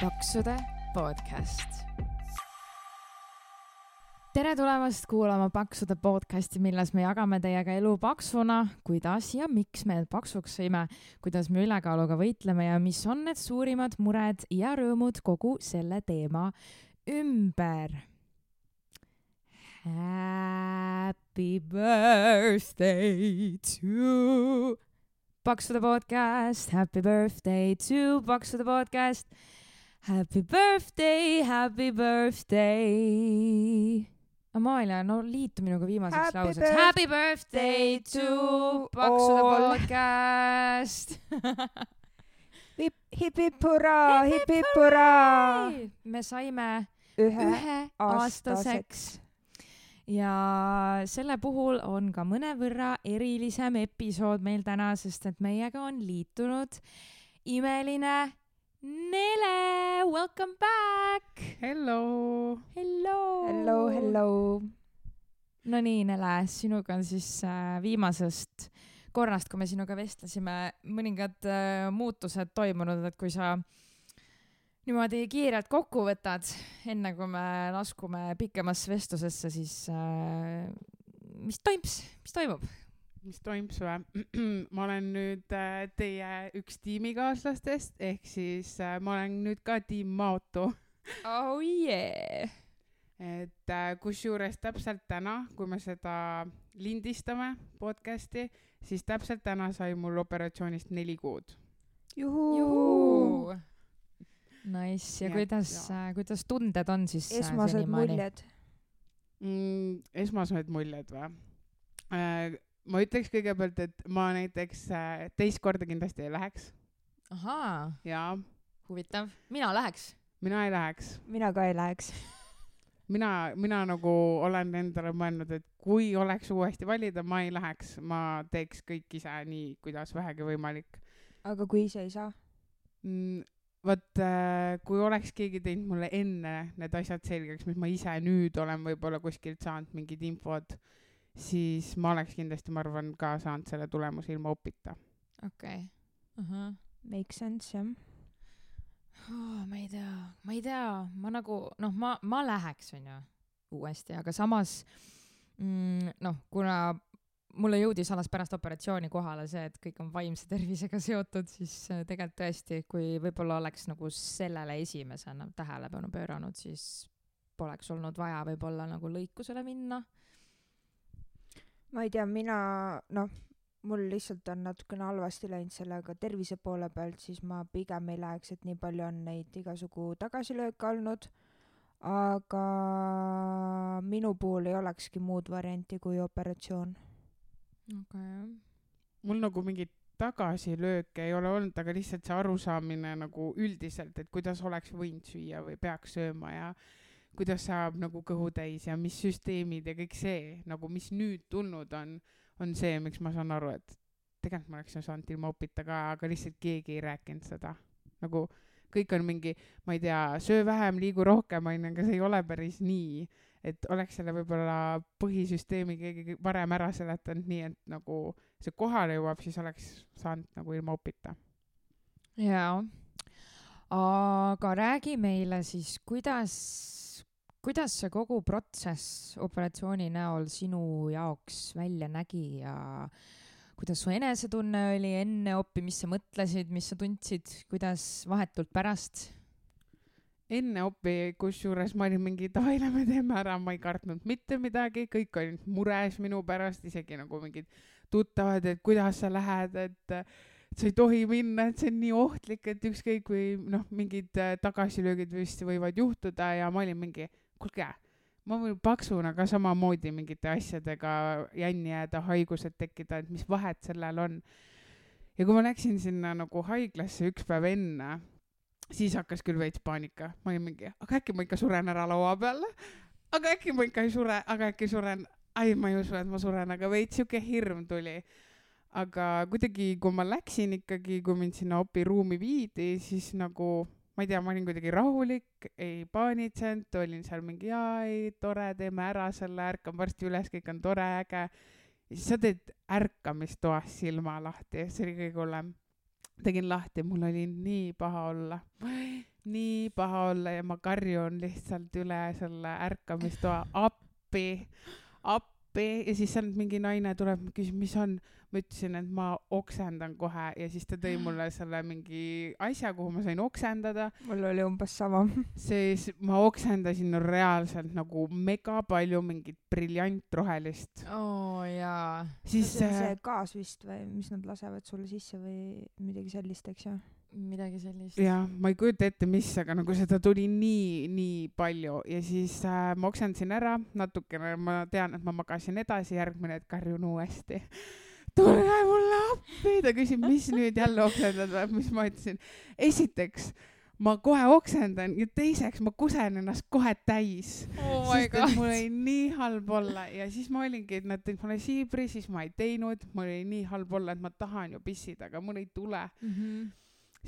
paksude podcast. tere tulemast kuulama Paksude podcasti, milles me jagame teiega elu paksuna, kuidas ja miks me paksuks sõime, kuidas me ülekaaluga võitleme ja mis on need suurimad mured ja rõõmud kogu selle teema ümber. Happy birthday to Paksude podcast, happy birthday to Paksude podcast. Happy birthday, happy birthday. Amalia, no liitu minuga viimaseks Happy lauseks. Happy birthday to Paksude podcast. hip-hip hurraa, hip-hip hurraa. me saime ühe üheaastaseks ja selle puhul on ka mõnevõrra erilisem episood meil täna, sest et meiega on liitunud imeline Nele, welcome back. Hello! Hello. hello, hello. no nii, Nele, sinuga on siis äh, viimasest korrast, kui me sinuga vestlesime, mõningad äh, muutused toimunud, et kui sa niimoodi kiirelt kokku võtad, enne kui me laskume pikemasse vestlusesse, siis äh, mis toimus, mis toimub? Mis toimub või? ma olen nüüd äh, teie üks tiimikaaslastest ehk siis äh, ma olen nüüd ka tiim Maoto. oh yeah. et äh, kusjuures täpselt täna, kui me seda lindistame podcast'i, siis täpselt täna sai mul operatsioonist neli kuud. juhuu. Nice ja et kuidas kuidas tunded on siis esmased muljed. mm,. esmased muljed või? Ma ütleks kõigepealt, et ma näiteks äh, teist korda kindlasti ei läheks ahaa, ja huvitav, mina läheks. mina ei läheks mina ka ei läheks. mina, mina nagu olen endale mõelnud, et kui oleks uuesti valida, ma ei läheks, ma teeks kõik ise nii, kuidas vähegi võimalik aga kui ise ei saa? mm,. vot äh, kui oleks keegi teinud mulle enne need asjad selgeks, mis ma ise nüüd olen võib-olla kuskilt saanud mingid infod, siis ma oleks kindlasti, ma arvan, ka saanud selle tulemuse ilma opita. okei okay.. Make sense jah. Oh, ma ei tea, ma ei tea, ma nagu noh, ma, ma läheks, onju, uuesti, aga samas mm, noh, kuna mulle jõudis alles pärast operatsiooni kohale see, et kõik on vaimse tervisega seotud, siis äh, tegelikult tõesti, kui võib-olla oleks nagu sellele esimesena tähelepanu pööranud, siis poleks olnud vaja võib-olla nagu lõikusele minna. Ma ei tea, mina, noh, mul lihtsalt on natukene halvasti läinud sellega tervise poole pealt, siis ma pigem ei läheks, et nii palju on neid igasugu tagasilööke olnud. aga minu puhul ei olekski muud varianti kui operatsioon. okei okay.. mul nagu mingit tagasilööke ei ole olnud, aga lihtsalt see arusaamine nagu üldiselt, et kuidas oleks võinud süüa või peaks sööma ja kuidas saab nagu kõhu täis ja mis süsteemid ja kõik see nagu, mis nüüd tulnud on, on see, miks ma saan aru, et tegelikult ma oleks ju saanud ilma opita ka, aga lihtsalt keegi ei rääkinud seda. nagu kõik on mingi, ma ei tea, söö vähem, liigu rohkem, onju, aga see ei ole päris nii et oleks selle võib-olla põhisüsteemi keegi varem ära seletanud nii, et nagu see kohale jõuab, siis oleks saanud nagu ilma opita. jaa, aga räägi meile siis, kuidas, kuidas see kogu protsess operatsiooni näol sinu jaoks välja nägi ja kuidas su enesetunne oli enne opi, mis sa mõtlesid, mis sa tundsid, kuidas vahetult pärast? enne opi, kusjuures ma olin mingi davai, lähme teeme ära, ma ei kartnud mitte midagi, kõik olid mures minu pärast, isegi nagu mingid tuttavad, et kuidas sa lähed, et äh, sa ei tohi minna, et see on nii ohtlik, et ükskõik kui noh, mingid tagasilöögid vist võivad juhtuda ja ma olin mingi, kuulge, ma võin paksuna ka samamoodi mingite asjadega jänni jääda, haigused tekkida, et mis vahet sellel on. ja kui ma läksin sinna nagu haiglasse üks päev enne, siis hakkas küll veits paanika, ma olin mingi, aga äkki ma ikka suren ära laua peal, aga äkki ma ikka ei sure, aga äkki suren, ai, ma ei usu, et ma suren, aga veits sihuke hirm tuli. aga kuidagi, kui ma läksin ikkagi, kui mind sinna opiruumi viidi, siis nagu ma ei tea, ma olin kuidagi rahulik, ei paanitsenud, olin seal mingi jaa, ei tore, teeme ära selle, ärkan varsti üles, kõik on tore, äge. ja siis sa teed ärkamistoas silma lahti, see oli kõige hullem. tegin lahti, mul oli nii paha olla, nii paha olla ja ma karjun lihtsalt üle selle ärkamistoa appi, appi ja siis sealt mingi naine tuleb, küsib, mis on. ma ütlesin, et ma oksendan kohe ja siis ta tõi mulle selle mingi asja, kuhu ma sain oksendada mul oli umbes sama. siis ma oksendasin no reaalselt nagu mega palju mingit briljantrohelist. oo jaa. siis see on äh, see gaas vist või mis nad lasevad sulle sisse või midagi sellist, eks ju? Midagi sellist. jah, ma ei kujuta ette, mis, aga nagu seda tuli nii, nii palju ja siis äh, ma oksendasin ära natukene, ma tean, et ma magasin edasi, järgmine hetk karjun uuesti. tulge mulle appi, ta küsib, mis nüüd jälle oksendad või, mis ma ütlesin. esiteks ma kohe oksendan ja teiseks ma kusen ennast kohe täis oh sest et mul oli nii halb olla ja siis ma olingi, et nad tõid mulle siibri, siis ma ei teinud, mul oli nii halb olla, et ma tahan ju pissida, aga mul ei tule. Mhm.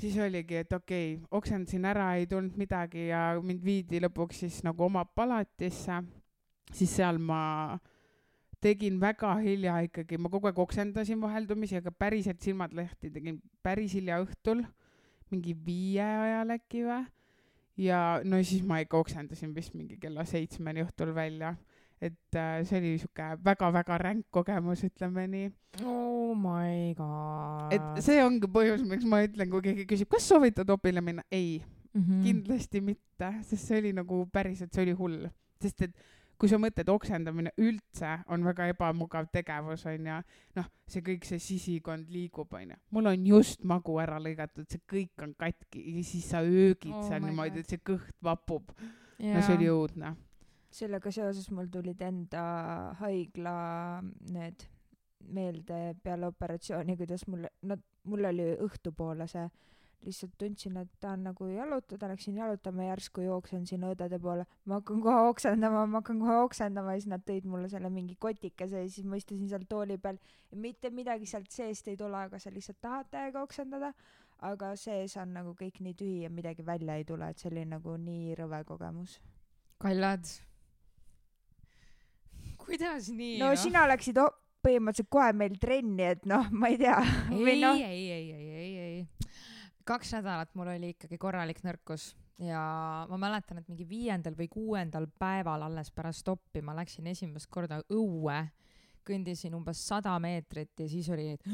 Siis oligi, et okei okay,, oksendasin ära, ei tulnud midagi ja mind viidi lõpuks siis nagu oma palatisse. siis seal ma tegin väga hilja ikkagi, ma kogu aeg oksendasin vaheldumisi, aga päriselt silmad lahti tegin päris hilja õhtul, mingi viie ajal äkki või. ja no siis ma ikka oksendasin vist mingi kella seitsmeni õhtul välja. Et äh, see oli sihuke väga-väga ränk kogemus, ütleme nii. oh my god. et see ongi põhjus, miks ma ütlen, kui keegi küsib, kas soovitad opile minna, ei mm -hmm. kindlasti mitte, sest see oli nagu päriselt, see oli hull, sest et kui sa mõtled, oksendamine üldse on väga ebamugav tegevus, onju, noh, see kõik see sisikond liigub, onju. mul on just magu ära lõigatud, see kõik on katki ja siis sa öögid Oh seal niimoodi, et see kõht vapub. no see oli õudne. Sellega seoses mul tulid enda haigla need meelde peale operatsiooni, kuidas mul, no mul oli õhtupoole see, lihtsalt tundsin, et tahan nagu jalutada, läksin jalutama, järsku jooksen sinna õdede poole, ma hakkan kohe oksendama, ma hakkan kohe oksendama ja siis nad tõid mulle selle mingi kotikese ja siis ma istusin seal tooli peal. Ja mitte midagi sealt seest ei tule, aga sa lihtsalt tahad täiega oksendada, aga sees on nagu kõik nii tühi ja midagi välja ei tule, et see oli nagu nii rõve kogemus. Kallad. Kuidas nii? no sina läksid o- põhimõtteliselt kohe meil trenni, et noh, ma ei tea. ei, noh, ei, ei, ei, ei, ei. kaks nädalat mul oli ikkagi korralik nõrkus ja ma mäletan, et mingi viiendal või kuuendal päeval alles pärast stoppi ma läksin esimest korda õue, kõndisin umbes sada meetrit ja siis oli, et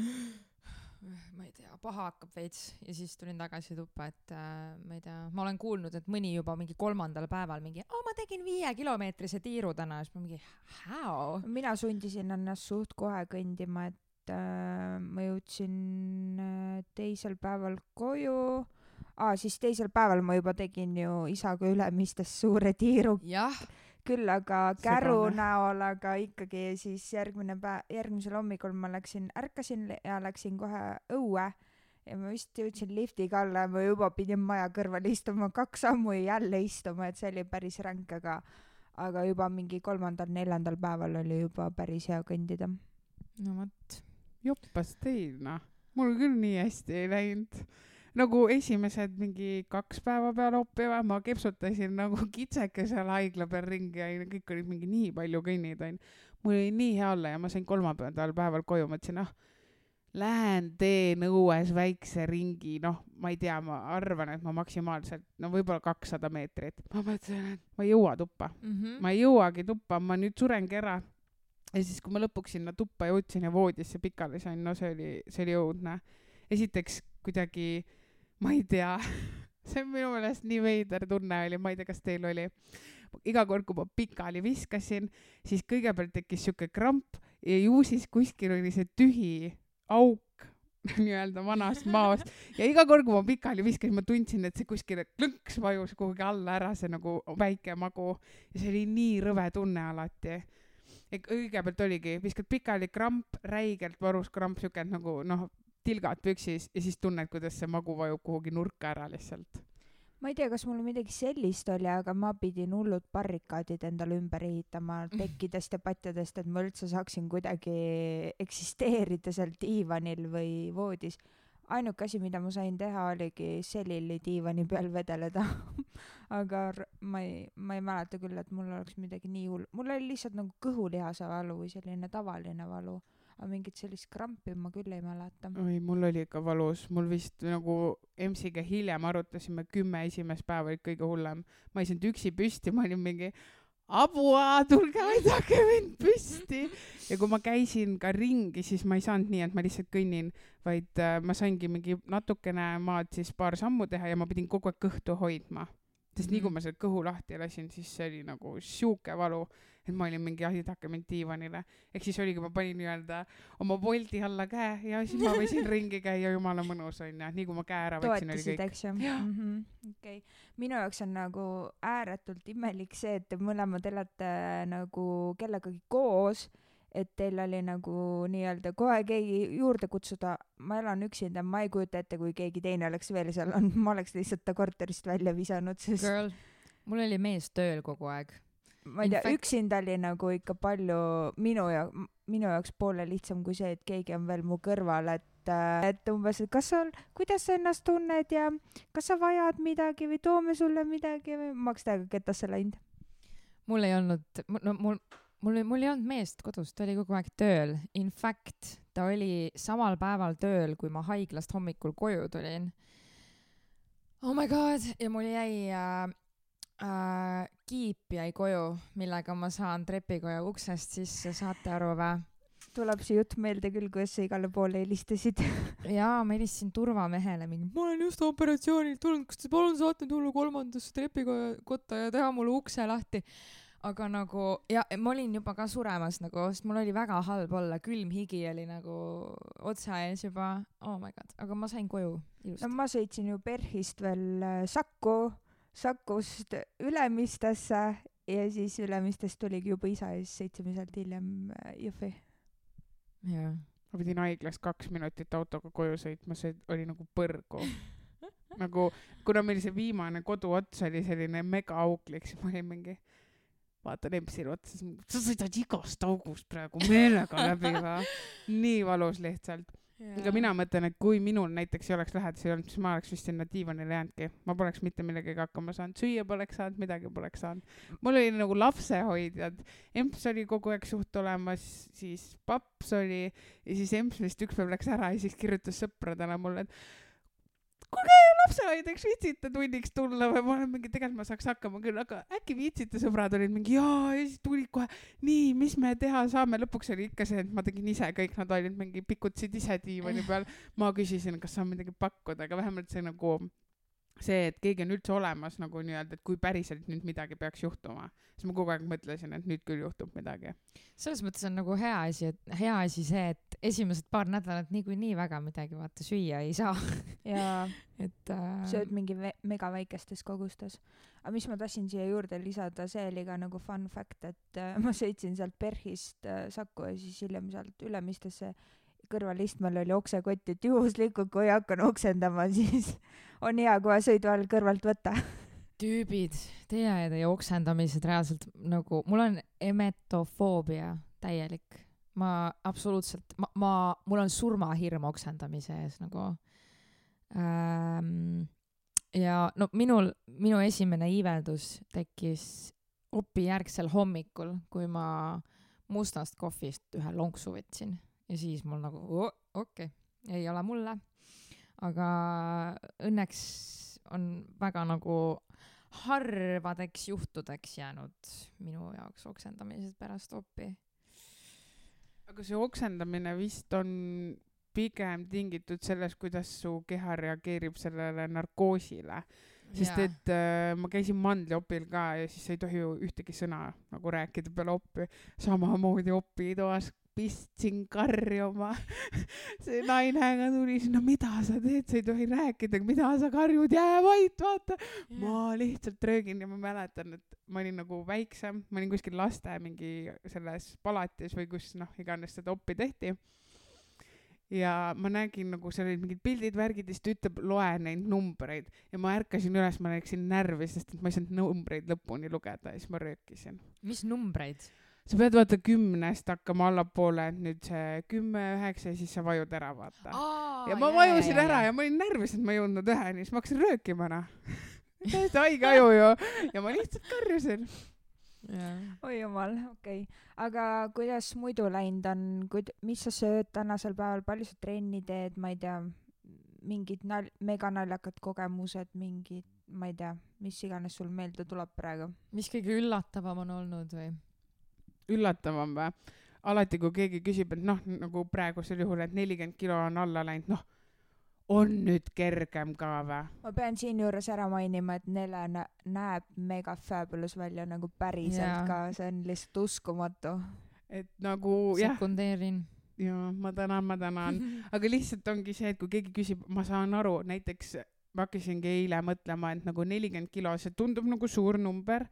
ma ei tea, paha hakkab veits ja siis tulin tagasi tuppa, et äh, ma ei tea, ma olen kuulnud, et mõni juba mingi kolmandal päeval mingi, aa ma tegin viiekilomeetrise tiiru täna, siis ma mingi how? mina sundisin ennast suht kohe kõndima, et äh, ma jõudsin äh, teisel päeval koju. Aa, siis teisel päeval ma juba tegin ju isaga Ülemistes suure tiiru, jah, küll aga käru Segane. näol, aga ikkagi siis järgmine päev, järgmisel hommikul ma läksin, ärkasin ja läksin kohe õue ja ma vist jõudsin liftiga alla ja ma juba pidin maja kõrval istuma kaks sammu ja jälle istuma, et see oli päris ränk, aga aga juba mingi kolmandal-neljandal päeval oli juba päris hea kõndida. no vot. joppas teil noh, mul küll nii hästi ei läinud. Nagu esimesed mingi kaks päeva peale oppi või ma kepsutasin nagu kitseke seal haigla peal ringi ja kõik olid mingi nii palju kõnnid onju. mul oli nii hea olla ja ma sain kolmapäeval päeval koju, mõtlesin ah, lähen teen õues väikse ringi, noh, ma ei tea, ma arvan, et ma maksimaalselt, no võib-olla kakssada meetrit. ma mõtlesin, et ma ei jõua tuppa Mhm. ma ei jõuagi tuppa, ma nüüd surengi ära. ja siis, kui ma lõpuks sinna tuppa jõudsin ja voodisse pikali sain, no see oli, see oli õudne. esiteks kuidagi, ma ei tea, see on minu meelest nii veider tunne oli, ma ei tea, kas teil oli. iga kord, kui ma pikali viskasin, siis kõigepealt tekkis siuke kramp ja ju siis kuskil oli see tühi auk nii-öelda vanast maost ja iga kord, kui ma pikali viskasin, ma tundsin, et see kuskile klõnks vajus kuhugi alla ära, see nagu väike magu ja see oli nii rõve tunne alati. kõigepealt oligi, viskad pikali kramp, räigelt varus kramp, siuke nagu noh, tilgad püksis ja siis tunned, kuidas see magu vajub kuhugi nurka ära lihtsalt. ma ei tea, kas mul midagi sellist oli, aga ma pidin hullud barrikaadid endale ümber ehitama tekkidest ja patjadest, et ma üldse saaksin kuidagi eksisteerida seal diivanil või voodis. ainuke asi, mida ma sain teha, oligi selili diivani peal vedeleda. aga ma ei, ma ei mäleta küll, et mul oleks midagi nii hull, mul oli lihtsalt nagu kõhulihase valu või selline tavaline valu. Aga mingit sellist krampi ma küll ei mäleta. oi, mul oli ikka valus, mul vist nagu EMS-iga hiljem arutasime, kümme esimest päeva olid kõige hullem. ma ei saanud üksi püsti, ma olin mingi abua, tulge aidake mind püsti. ja kui ma käisin ka ringi, siis ma ei saanud nii, et ma lihtsalt kõnnin, vaid äh, ma saingi mingi natukene maad siis paar sammu teha ja ma pidin kogu aeg kõhtu hoidma. sest nii kui Mhm. ma selle kõhu lahti lasin, siis see oli nagu sihuke valu, et ma olin mingi aidake mind diivanile. ehk siis oligi, ma panin nii-öelda oma Bolti alla käe ja siis ma võisin ringi käia, jumala mõnus onju, nii kui ma käe ära võtsin, oli toetasid, kõik. eks ju Jah. mm -hmm.? okei okay., minu jaoks on nagu ääretult imelik see, et te mõlemad elate nagu kellegagi koos, et teil oli nagu nii-öelda kohe keegi juurde kutsuda. ma elan üksinda, ma ei kujuta ette, kui keegi teine oleks veel seal olnud, ma oleks lihtsalt ta korterist välja visanud, sest Girl, mul oli mees tööl kogu aeg. Ma ei tea fact- üksinda oli nagu ikka palju minu ja minu jaoks poole lihtsam kui see, et keegi on veel mu kõrval, et et umbes, et kas sul, kuidas sa ennast tunned ja kas sa vajad midagi või toome sulle midagi või ma oleks täiega ketasse läinud. mul ei olnud, no mul, mul, mul ei olnud meest kodus, ta oli kogu aeg tööl. In fact, ta oli samal päeval tööl, kui ma haiglast hommikul koju tulin. Oh my god, ja mul jäi äh, äh, kiip jäi koju, millega ma saan trepikoja uksest sisse, saate aru vä? tuleb see jutt meelde küll, kuidas sa igale poole helistasid. jaa, ma helistasin turvamehele mingi, ma olen just operatsioonilt tulnud, kas te palun saate tulla kolmandasse trepikoja kotta ja teha mulle ukse lahti. aga nagu ja ma olin juba ka suremas nagu, sest mul oli väga halb olla, külm higi oli nagu otsa ees juba, oh my god, aga ma sain koju no ilusti. ma sõitsin ju PERH-ist veel äh, Saku, Sakust Ülemistesse ja siis Ülemistest tuligi juba isa ja siis sõitsime sealt hiljem äh, Jõhvi. jaa. ma pidin haiglast kaks minutit autoga koju sõitma, see oli nagu põrgu. nagu, kuna meil see viimane koduots oli selline megaauklik, siis ma olin mingi, vaatan Empsile otsa, siis sa sõidad igast august praegu meelega läbi või? nii valus lihtsalt. Aga mina mõtlen, et kui minul näiteks ei oleks lähedasi olnud, siis ma oleks vist sinna diivanile jäänudki. ma poleks mitte millegagi hakkama saanud, süüa poleks saanud, midagi poleks saanud. mul oli nagu lapsehoidjad, emps oli kogu aeg suht olemas, siis paps oli ja siis emps vist üks päev läks ära ja siis kirjutas sõpradele mulle, et kuulge, lapsehoidjaks viitsite tunniks tulla või? Ma olen mingi, tegelikult ma saaks hakkama küll, aga äkki viitsite, sõbrad olid mingi jaa ja siis tulid kohe, nii, mis me teha saame, lõpuks oli ikka see, et ma tegin ise kõik, nad olid mingi pikutasid ise diivani peal, ma küsisin, kas saan midagi pakkuda, aga vähemalt see nagu see, et keegi on üldse olemas nagu nii-öelda, et kui päriselt nüüd midagi peaks juhtuma, siis ma kogu aeg mõtlesin, et nüüd küll juhtub midagi. selles mõttes on nagu hea asi, et hea asi see, et esimesed paar nädalat niikuinii väga midagi vaata süüa ei saa, ja et äh, sööd mingi mega väikestes kogustes. aga mis ma tahtsin siia juurde lisada, see oli ka nagu fun fact, et äh, ma sõitsin sealt PERH-ist äh, Saku ja siis hiljem sealt Ülemistesse kõrvalistmel oli oksekott, et juhuslikult, kui hakkan oksendama, siis on hea kohe sõidu all kõrvalt võtta. tüübid, teie ja teie oksendamised reaalselt nagu, mul on emetofoobia täielik. ma absoluutselt, ma, ma, mul on surmahirm oksendamise ees nagu ähm,. ja no minul, minu esimene iiveldus tekkis opijärgsel hommikul, kui ma mustast kohvist ühe lonksu võtsin ja siis mul nagu okei okay,, ei ole mulle. aga õnneks on väga nagu harvadeks juhtudeks jäänud minu jaoks oksendamised pärast opi. aga see oksendamine vist on pigem tingitud sellest, kuidas su keha reageerib sellele narkoosile. Sest et äh, ma käisin mandliopil ka ja siis sa ei tohi ju ühtegi sõna nagu rääkida peale oppi. samamoodi opitoas pistsin karjuma. see naine ka tuli sinna, mida sa teed, sa ei tohi rääkida, mida sa karjud, jää vait, vaata. ma lihtsalt röögin ja ma mäletan, et ma olin nagu väiksem, ma olin kuskil laste mingi selles palatis või kus noh, iganes seda oppi tehti. Ja ma nägin nagu seal olid mingid pildid, värgid ja siis ta ütleb, loe neid numbreid ja ma ärkasin üles, ma läksin närvi, sest et ma ei saanud numbreid lõpuni lugeda ja siis ma röökisin. mis numbreid? sa pead vaata kümnest hakkama allapoole, et nüüd see kümme, üheksa ja siis sa vajud ära, vaata. ja ma vajusin ära ja ma olin närvis, et ma ei jõudnud üheni, siis ma hakkasin röökima noh. täiesti haige aju ju ja ma lihtsalt karjusin. Oi jumal, okei okay.. aga kuidas muidu läinud on, kuid-, mis sa sööd tänasel päeval, palju sa trenni teed, ma ei tea, mingid nal-, meganaljakad kogemused, mingid, ma ei tea, mis iganes sul meelde tuleb praegu. mis kõige üllatavam on olnud või? üllatavam või? alati, kui keegi küsib, et noh, nagu praegusel juhul, et nelikümmend kilo on alla läinud, noh, on nüüd kergem ka või? ma pean siinjuures ära mainima, et Nele nä- näeb mega fabulous välja nagu päriselt Jaa. ka, see on lihtsalt uskumatu. et nagu jah, sekundeerin. ja ma tänan, ma tänan, aga lihtsalt ongi see, et kui keegi küsib, ma saan aru, näiteks ma hakkasingi eile mõtlema, et nagu nelikümmend kilo, see tundub nagu suur number,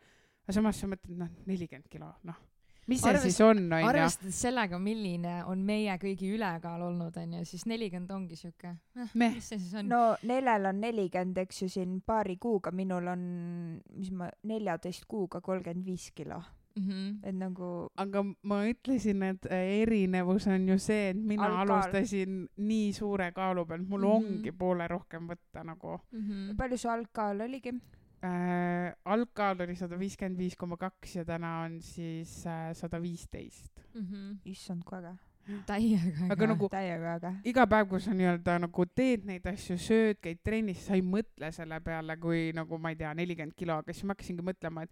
aga samas sa mõtled, noh, nelikümmend kilo, noh, mis see Arves- siis on, onju. arvestades sellega, milline on meie kõigi ülekaal olnud, onju, siis nelikümmend ongi siuke eh,, mis see siis on? no Nelel on nelikümmend, eks ju, siin paari kuuga, minul on, mis ma, neljateist kuuga kolmkümmend viis kilo, Mhm. et nagu aga ma ütlesin, et äh, erinevus on ju see, et mina Algkaal. alustasin nii suure kaalu pealt, mul Mhm. ongi poole rohkem võtta nagu Mhm. palju su algkaal oligi? äh,. algkaal oli sada viiskümmend viis koma kaks ja täna on siis äh, sada viisteist. Mhm. issand, kui äge. täiega. Aga nagu- täiega äge. iga päev, kui sa nii-öelda nagu teed neid asju, sööd, käid trennis, sa ei mõtle selle peale, kui nagu ma ei tea, nelikümmend kilo, aga siis ma hakkasingi mõtlema, et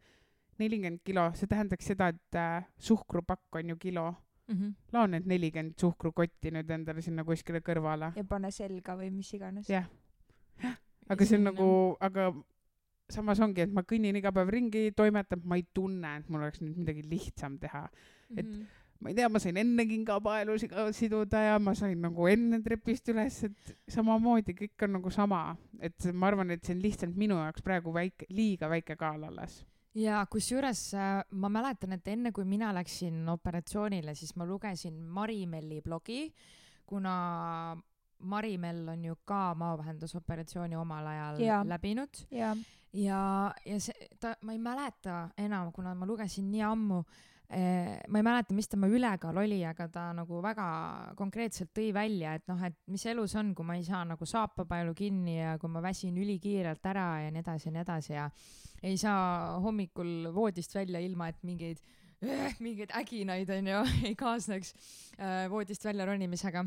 nelikümmend kilo, see tähendaks seda, et äh, suhkrupakk on ju kilo. Mhm. lao need nelikümmend suhkrukotti nüüd endale sinna kuskile kõrvale. ja pane selga või mis iganes. jah, aga see on nagu, aga samas ongi, et ma kõnnin iga päev ringi, toimetan, ma ei tunne, et mul oleks nüüd midagi lihtsam teha. et- Mhm. ma ei tea, ma sain enne kingapaelusid ka siduda ja ma sain nagu enne trepist üles, et samamoodi kõik on nagu sama, et ma arvan, et see on lihtsalt minu jaoks praegu väike, liiga väike kaal alles. ja kusjuures äh, ma mäletan, et enne kui mina läksin operatsioonile, siis ma lugesin Mari-Melli blogi, kuna Mari-Mell on ju ka maavahendusoperatsiooni omal ajal Jaa. läbinud ja ja, ja see, ta, ma ei mäleta enam, kuna ma lugesin nii ammu eh,, ma ei mäleta, mis tema ülekaal oli, aga ta nagu väga konkreetselt tõi välja, et noh, et mis elus on, kui ma ei saa nagu saapapaelu kinni ja kui ma väsin ülikiirelt ära ja nii edasi ja nii edasi ja ei saa hommikul voodist välja ilma, et mingeid, mingeid äginaid onju ei kaasneks äh, voodist välja ronimisega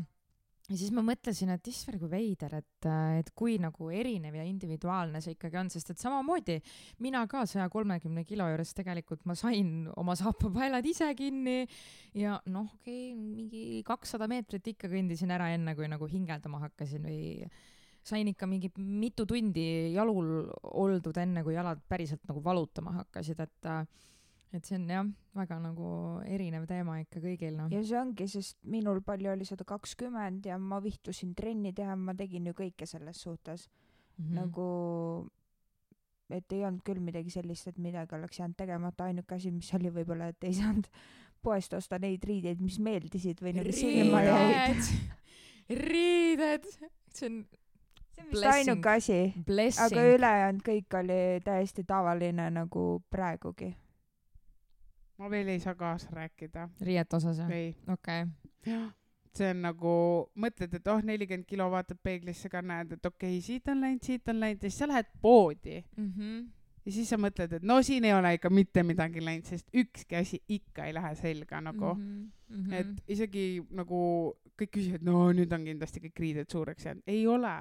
ja siis ma mõtlesin, et issand, kui veider, et, et kui nagu erinev ja individuaalne see ikkagi on, sest et samamoodi mina ka saja kolmekümne kilo juures tegelikult ma sain oma saapapaelad ise kinni ja noh, okei okay,, mingi kakssada meetrit ikka kõndisin ära, enne kui nagu hingeldama hakkasin või sain ikka mingi mitu tundi jalul oldud, enne kui jalad päriselt nagu valutama hakkasid, et et see on jah, väga nagu erinev teema ikka kõigil noh. ja see ongi, sest minul palju oli sada kakskümmend ja ma vihtusin trenni teha, ma tegin ju kõike selles suhtes mm. nagu et ei olnud küll midagi sellist, et midagi oleks jäänud tegemata, ainuke asi, mis oli võib-olla, et ei saanud poest osta neid riideid, mis meeldisid või nagu silma jäid. riided, see on see on vist ainuke asi, aga ülejäänud kõik oli täiesti tavaline nagu praegugi. Ma veel ei saa kaasa rääkida, riiete osas jah? ei. okei. see on nagu, mõtled, et oh, nelikümmend kilo, vaatad peeglisse ka, näed, et okei okay,, siit on läinud, siit on läinud ja siis sa lähed poodi Mhm. ja siis sa mõtled, et no siin ei ole ikka mitte midagi läinud, sest ükski asi ikka ei lähe selga nagu mm. -hmm. et isegi nagu kõik küsivad, no nüüd on kindlasti kõik riided suureks jäänud, ei ole.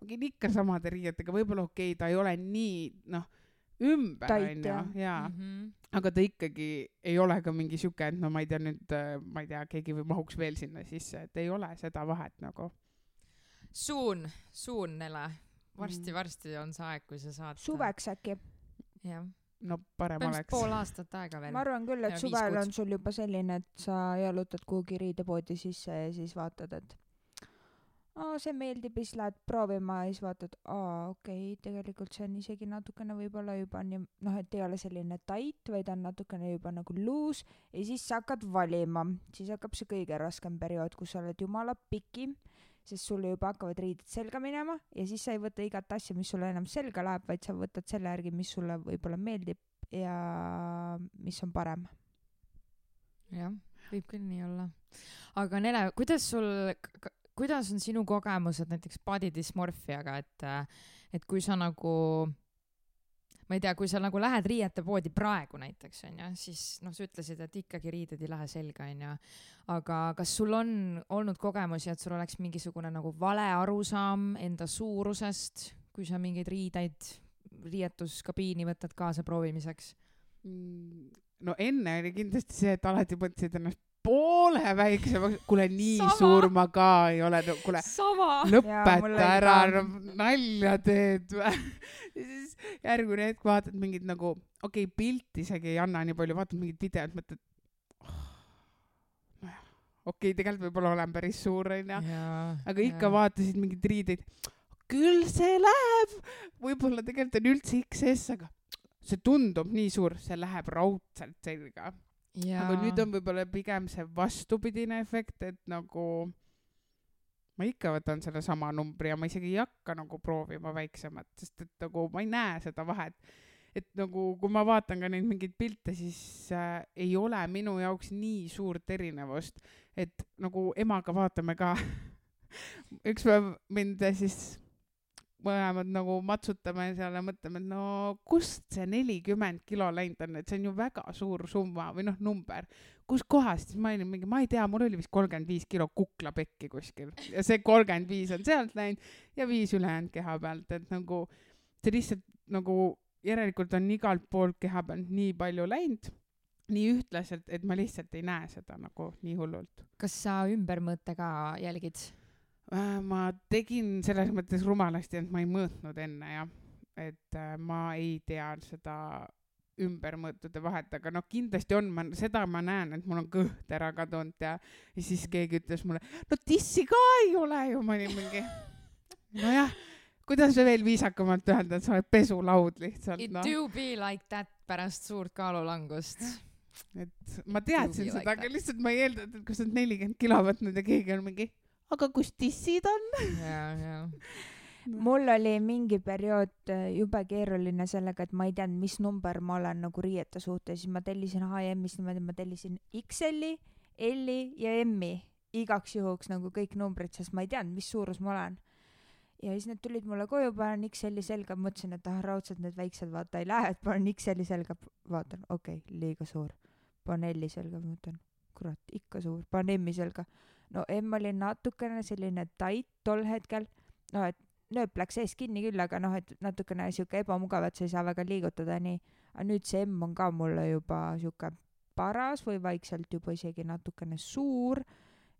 ma käin ikka samade riietega, võib-olla okei okay,, ta ei ole nii noh, ümber onju jaa, Mhm. aga ta ikkagi ei ole ka mingi siuke, et no ma ei tea nüüd, ma ei tea, keegi või mahuks veel sinna sisse, et ei ole seda vahet nagu. suun, suun, Nele. varsti, Mm. varsti on see aeg, kui sa saad. suveks äkki? jah, no parem põhimõtteliselt oleks. pool aastat aega veel ma. arvan küll, et Ja suvel on sul juba selline, et sa jalutad kuhugi riidepoodi sisse ja siis vaatad, et aa, see meeldib ja siis lähed proovima ja siis vaatad, aa, okei okay,, tegelikult see on isegi natukene võib-olla juba nii, noh, et ei ole selline tight, vaid on natukene juba nagu loose. Ja siis sa hakkad valima, siis hakkab see kõige raskem periood, kus sa oled jumala pikim, sest sulle juba hakkavad riided selga minema ja siis sa ei võta igat asja, mis sulle enam selga läheb, vaid sa võtad selle järgi, mis sulle võib-olla meeldib ja mis on parem. Jah, võib küll nii olla. aga Nele, kuidas sul, kuidas on sinu kogemused näiteks body dysmorphiaga, et, et kui sa nagu, ma ei tea, kui sa nagu lähed riietepoodi praegu näiteks onju, siis noh, sa ütlesid, et ikkagi riided ei lähe selga onju. aga kas sul on olnud kogemusi, et sul oleks mingisugune nagu vale arusaam enda suurusest, kui sa mingeid riideid riietuskabiini võtad kaasa proovimiseks? Mm, no enne oli kindlasti see, et alati mõtlesid ennast poole väiksemaks, kuule nii Sama. Suur ma ka ei ole no,, kuule lõpeta ära nalja teed või? ja siis järgmine hetk vaatad mingit nagu, okei okay,, pilti isegi ei anna nii palju, vaatad mingit videot, mõtled oh,, nojah, okei okay,, tegelikult võib-olla olen päris suur onju, aga ikka. vaatasid mingeid riideid, küll see läheb, võib-olla tegelikult on üldse XS, aga see tundub nii suur, see läheb raudselt selga. Aga nüüd on võib-olla pigem see vastupidine efekt, et nagu ma ikka võtan sellesama numbri ja ma isegi ei hakka nagu proovima väiksemat, sest et nagu ma ei näe seda vahet. et nagu, kui ma vaatan ka neid mingeid pilte, siis äh, ei ole minu jaoks nii suurt erinevust, et nagu emaga vaatame ka. üks päev mind siis mõlemad nagu matsutame seal ja mõtleme, et no kust see nelikümmend kilo läinud on, et see on ju väga suur summa või noh, number. kuskohast, siis ma olin mingi, ma ei tea, mul oli vist kolmkümmend viis kilo kuklapekki kuskil ja see kolmkümmend viis on sealt läinud ja viis ülejäänud keha pealt, et nagu see lihtsalt nagu järelikult on igalt poolt keha pealt nii palju läinud, nii ühtlaselt, et ma lihtsalt ei näe seda nagu nii hullult. kas sa ümbermõõte ka jälgid? Äh, ma tegin selles mõttes rumalasti, et ma ei mõõtnud enne jah, et äh, ma ei tea seda ümbermõõtude vahet, aga noh, kindlasti on, ma seda ma näen, et mul on kõht ära kadunud ja, ja siis keegi ütles mulle, no tissi ka ei ole ju, ma olin mingi, nojah, kuidas veel viisakamalt öelda, et sa oled pesulaud lihtsalt It noh, do be like that pärast suurt kaalulangust. et ma teadsin seda like aga lihtsalt ma ei eeldanud, et kui sa oled nelikümmend kilo võtnud ja keegi on mingi, aga kus tissid on? ja, ja. mul oli mingi periood äh, jube keeruline sellega, et ma ei teadnud, mis number ma olen nagu riiete suhtes, siis ma tellisin H&M-ist niimoodi, ma tellisin XL-i, L-i ja M-i igaks juhuks nagu kõik numbrid, sest ma ei teadnud, mis suurus ma olen. ja siis need tulid mulle koju, panen XL-i selga, mõtlesin, et ah raudselt need väiksed vaata ei lähe, et panen XL-i selga, vaatan, okei okay,, liiga suur. panen L-i selga, mõtlen, kurat, ikka suur, panen M-i selga. No M oli natukene selline tait tol hetkel, no et nööp läks ees kinni küll, aga noh, et natukene sihuke ebamugav, et sa ei saa väga liigutada nii. aga nüüd see M on ka mulle juba sihuke paras või vaikselt juba isegi natukene suur.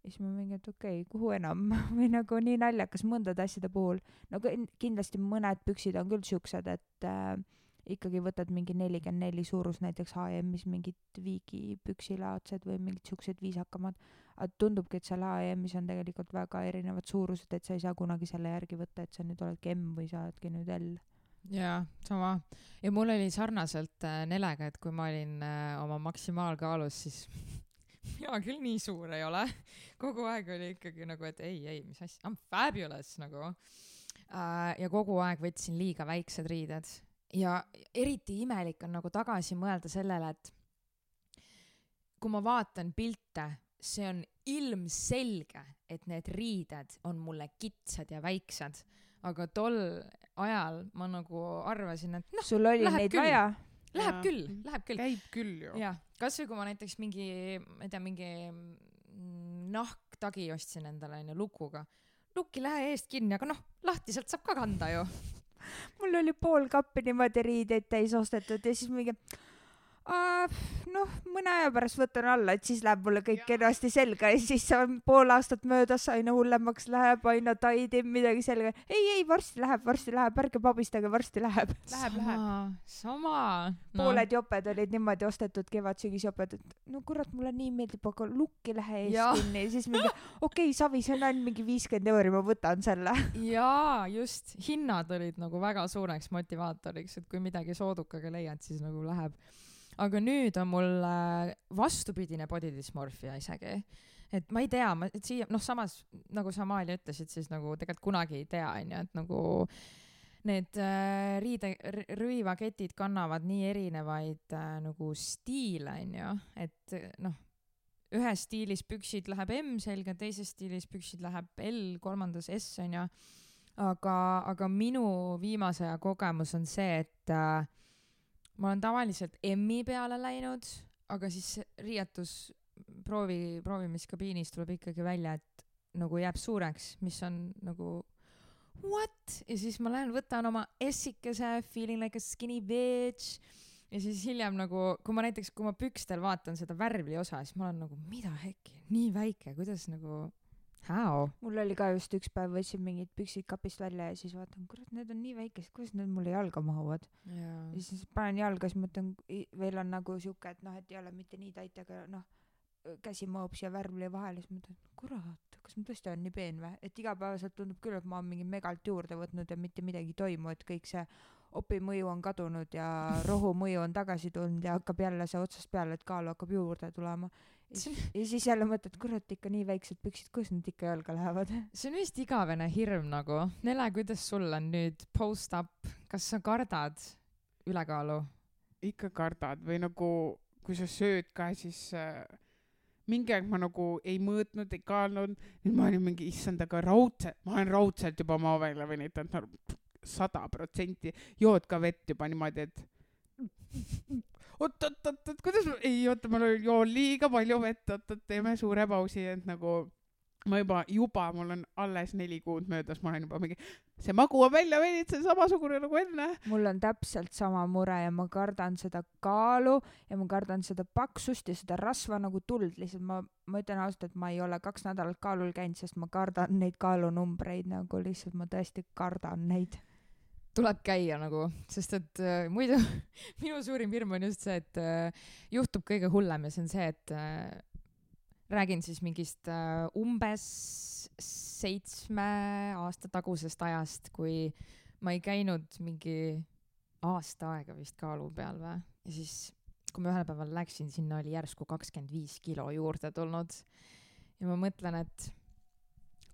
ja siis ma mingi, et okei okay,, kuhu enam või nagu nii naljakas mõndade asjade puhul. no kin- kindlasti mõned püksid on küll siuksed, et äh, ikkagi võtad mingi nelikümmend neli suurus näiteks H&M-is mingid Viigi püksilaadsed või mingid siuksed viisakamad. Aga tundubki, et seal H&M-is on tegelikult väga erinevad suurused, et sa ei saa kunagi selle järgi võtta, et sa nüüd oledki M või sa oledki nüüd L. jaa, sama. ja mul oli sarnaselt äh, Nelega, et kui ma olin äh, oma maksimaalkaalus, siis mina küll nii suur ei ole. kogu aeg oli ikkagi nagu, et ei, ei, mis asja, I m fabulous nagu äh,. ja kogu aeg võtsin liiga väiksed riided ja eriti imelik on nagu tagasi mõelda sellele, et kui ma vaatan pilte, see on ilmselge, et need riided on mulle kitsad ja väiksed, aga tol ajal ma nagu arvasin, et noh, sul oli neid küll. vaja? läheb Jaa. küll, läheb küll. käib küll ju. jah, kasvõi kui ma näiteks mingi, ma ei tea, mingi nahktagi ostsin endale onju lukuga. lukk ei lähe eest kinni, aga noh, lahtiselt saab ka kanda ju. mul oli pool kappi niimoodi riideid täis ostetud ja siis mingi noh, mõne aja pärast võtan alla, et siis läheb mulle kõik kenasti selga ja siis on pool aastat möödas, aina hullemaks läheb, aina taidim midagi selga. ei, ei varsti läheb, varsti läheb, ärge pabistage, varsti läheb. Läheb, läheb. sama. pooled joped olid niimoodi ostetud, kevad-sügisjoped, et no kurat, mulle nii meeldib, aga lukk ei lähe Jah. kinni ja siis mingi okei okay,, savi, see on ainult mingi viiskümmend euri, ma võtan selle. jaa, just, hinnad olid nagu väga suureks motivaatoriks, et kui midagi soodukaga leiad, siis nagu läheb. Aga nüüd on mul äh, vastupidine body dysmorphia isegi. et ma ei tea, ma siia, noh, samas nagu sa, Amalia, ütlesid, siis nagu tegelikult kunagi ei tea, onju, et nagu need äh, riide, rõivaketid kannavad nii erinevaid äh, nagu stiile, onju, et noh, ühes stiilis püksid läheb M selga, teises stiilis püksid läheb L, kolmandas S onju. aga, aga minu viimase aja kogemus on see, et äh, ma olen tavaliselt M-i peale läinud, aga siis riietus proovi, proovimiskabiinis tuleb ikkagi välja, et nagu jääb suureks, mis on nagu what? Ja siis ma lähen võtan oma essikese feeling like a skinny bitch. Ja siis hiljem nagu, kui ma näiteks, kui ma pükstel vaatan seda värvli osa, siis ma olen nagu, mida hekki, nii väike, kuidas nagu, how? mul oli ka just üks päev, võtsin mingid püksid kapist välja ja siis vaatan, kurat, need on nii väikesed, kuidas need mulle jalga mahuvad. jaa ja siis panen jalga, siis mõtlen, veel on nagu siuke, et noh, et ei ole mitte nii täit, aga noh, käsi mahub siia värvli vahele, siis mõtlen, kurat, kas ma tõesti olen nii peen või, et igapäevaselt tundub küll, et ma olen mingi megalt juurde võtnud ja mitte midagi ei toimu, et kõik see opi mõju on kadunud ja rohu mõju on tagasi tulnud ja hakkab jälle see otsast peale, et kaalu hakkab juurde tulema. Ja siis jälle mõtled, kurat, ikka nii väiksed püksid, kuidas need ikka jalga lähevad? see on vist igavene hirm nagu. Nele, kuidas sul on nüüd post-up, kas sa kardad ülekaalu? ikka kardad või nagu, kui sa sööd ka, siis äh, mingi aeg ma nagu ei mõõtnud, ei kaalunud, nüüd ma olin mingi, issand, aga raudselt, ma olen raudselt juba maa välja venitanud no,, sada protsenti, jood ka vett juba niimoodi, et oot-oot-oot-oot, kuidas ei oota, ma joon liiga palju vett, oot-oot, teeme suure pausi, et nagu ma juba, juba mul on alles neli kuud möödas, ma olen juba mingi, see magu on välja venitsenud samasugune nagu enne. Mul on täpselt sama mure ja ma kardan seda kaalu ja ma kardan seda paksust ja seda rasva nagu tuld, lihtsalt ma, ma ütlen ausalt, et ma ei ole kaks nädalat kaalul käinud, sest ma kardan neid kaalunumbreid nagu lihtsalt ma tõesti kardan neid. Tuleb käia nagu, sest et äh, muidu minu suurim hirm on just see, et äh, juhtub kõige hullem ja see on see, et äh, räägin siis mingist äh, umbes seitsme aasta tagusest ajast, kui ma ei käinud mingi aasta aega vist kaalu peal või, ja siis kui ma ühel päeval läksin, sinna oli järsku kakskümmend viis kilo juurde tulnud. Ja ma mõtlen, et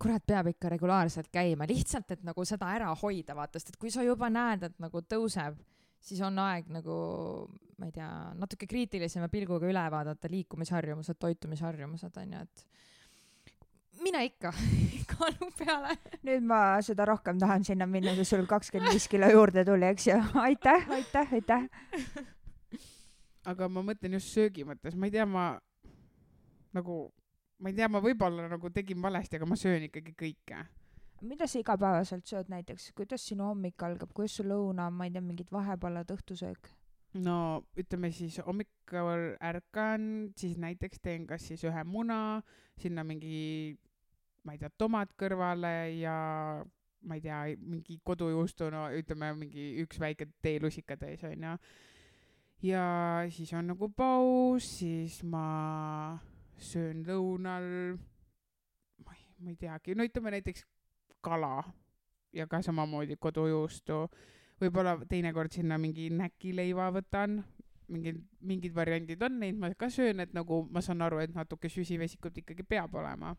kurat, peab ikka regulaarselt käima, lihtsalt, et nagu seda ära hoida, vaata, sest et kui sa juba näed, et nagu tõuseb, siis on aeg nagu, ma ei tea, natuke kriitilisema pilguga üle vaadata liikumisharjumused, toitumisharjumused onju, et mine ikka kaalu peale. nüüd ma seda rohkem tahan sinna minna, kui sul kakskümmend viis kilo juurde tuli, eks ju. aitäh, aitäh, aitäh. aga ma mõtlen just söögi mõttes, ma ei tea, ma nagu, ma ei tea, ma võib-olla nagu tegin valesti, aga ma söön ikkagi kõike. mida sa igapäevaselt sööd näiteks, kuidas sinu hommik algab, kuidas su lõuna ma ei tea, mingid vahepalad, õhtusöök? no ütleme siis hommikul ärkan, siis näiteks teen kas siis ühe muna, sinna mingi, ma ei tea, tomat kõrvale ja ma ei tea, mingi kodujuustu, no ütleme mingi üks väike teelusikatäis onju. ja siis on nagu paus, siis ma söön lõunal, ma ei, ma ei teagi, no ütleme näiteks kala ja ka samamoodi kodujuustu. Võib-olla teinekord sinna mingi näkileiva võtan, mingid, mingid variandid on, neid. Ma ka söön, et nagu ma saan aru, et natuke süsivesikut ikkagi peab olema.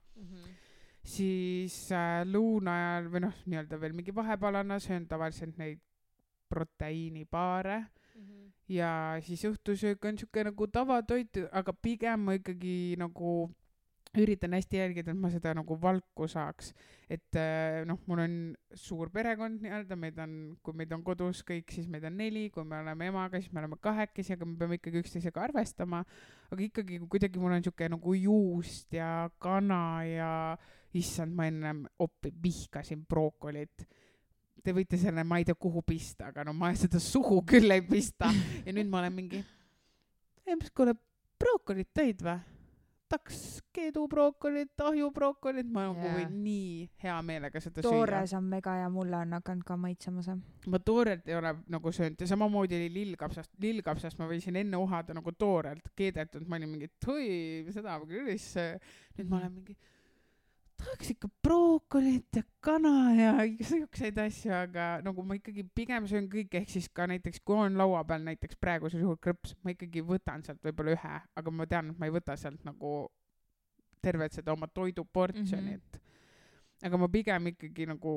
siis äh, lõuna ajal või noh, nii-öelda veel mingi vahepalana söön tavaliselt neid proteiinipaare ja siis õhtusöök on siuke nagu tavatoit, aga pigem ma ikkagi nagu üritan hästi jälgida, et ma seda nagu valku saaks. et äh, noh, mul on suur perekond nii-öelda, meid on, kui meid on kodus kõik, siis meid on neli, kui me oleme emaga, siis me oleme kahekesi, aga me peame ikkagi üksteisega arvestama. aga ikkagi kuidagi mul on siuke nagu juust ja kana ja issand, ma ennem oppi vihkasin brookolit te võite selle, ma ei tea, kuhu pista, aga no ma seda suhu küll ei pista. ja nüüd ma olen mingi, kuule, brookolit tõid või? tahaks keedubrookolit, ahjubrookolit, ma nagu võin nii hea meelega seda toores on mega hea, mulle on hakanud ka maitsema see. süüa. ma toorelt ei ole nagu söönud ja samamoodi oli lillkapsast, lillkapsast ma võisin enne uhada nagu toorelt, keedetud, ma olin mingi, et oi, seda ma küll ei söö. nüüd ma olen mingi, tahaks ikka brookolit ja kana ja siukseid asju, aga nagu ma ikkagi pigem söön kõike, ehk siis ka näiteks kui on laua peal näiteks praegusel juhul krõps, ma ikkagi võtan sealt võib-olla ühe, aga ma tean, et ma ei võta sealt nagu tervet seda oma toiduportsjonit mm. -hmm. aga ma pigem ikkagi nagu,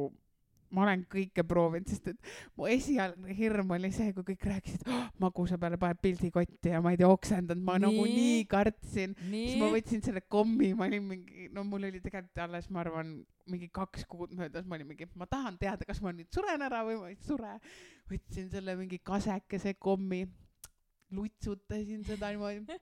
ma olen kõike proovinud, sest et mu esialgne hirm oli see, kui kõik rääkisid oh,, magusa peale paned pildikotti ja ma ei tea, oksendanud, ma nii? nagu Nii? nii kartsin siis ma võtsin selle kommi, ma olin mingi, no mul oli tegelikult alles, ma arvan, mingi kaks kuud möödas, ma olin mingi, ma tahan teada, kas ma nüüd suren ära või ma ei sure. võtsin selle mingi kasekese kommi, lutsutasin seda niimoodi.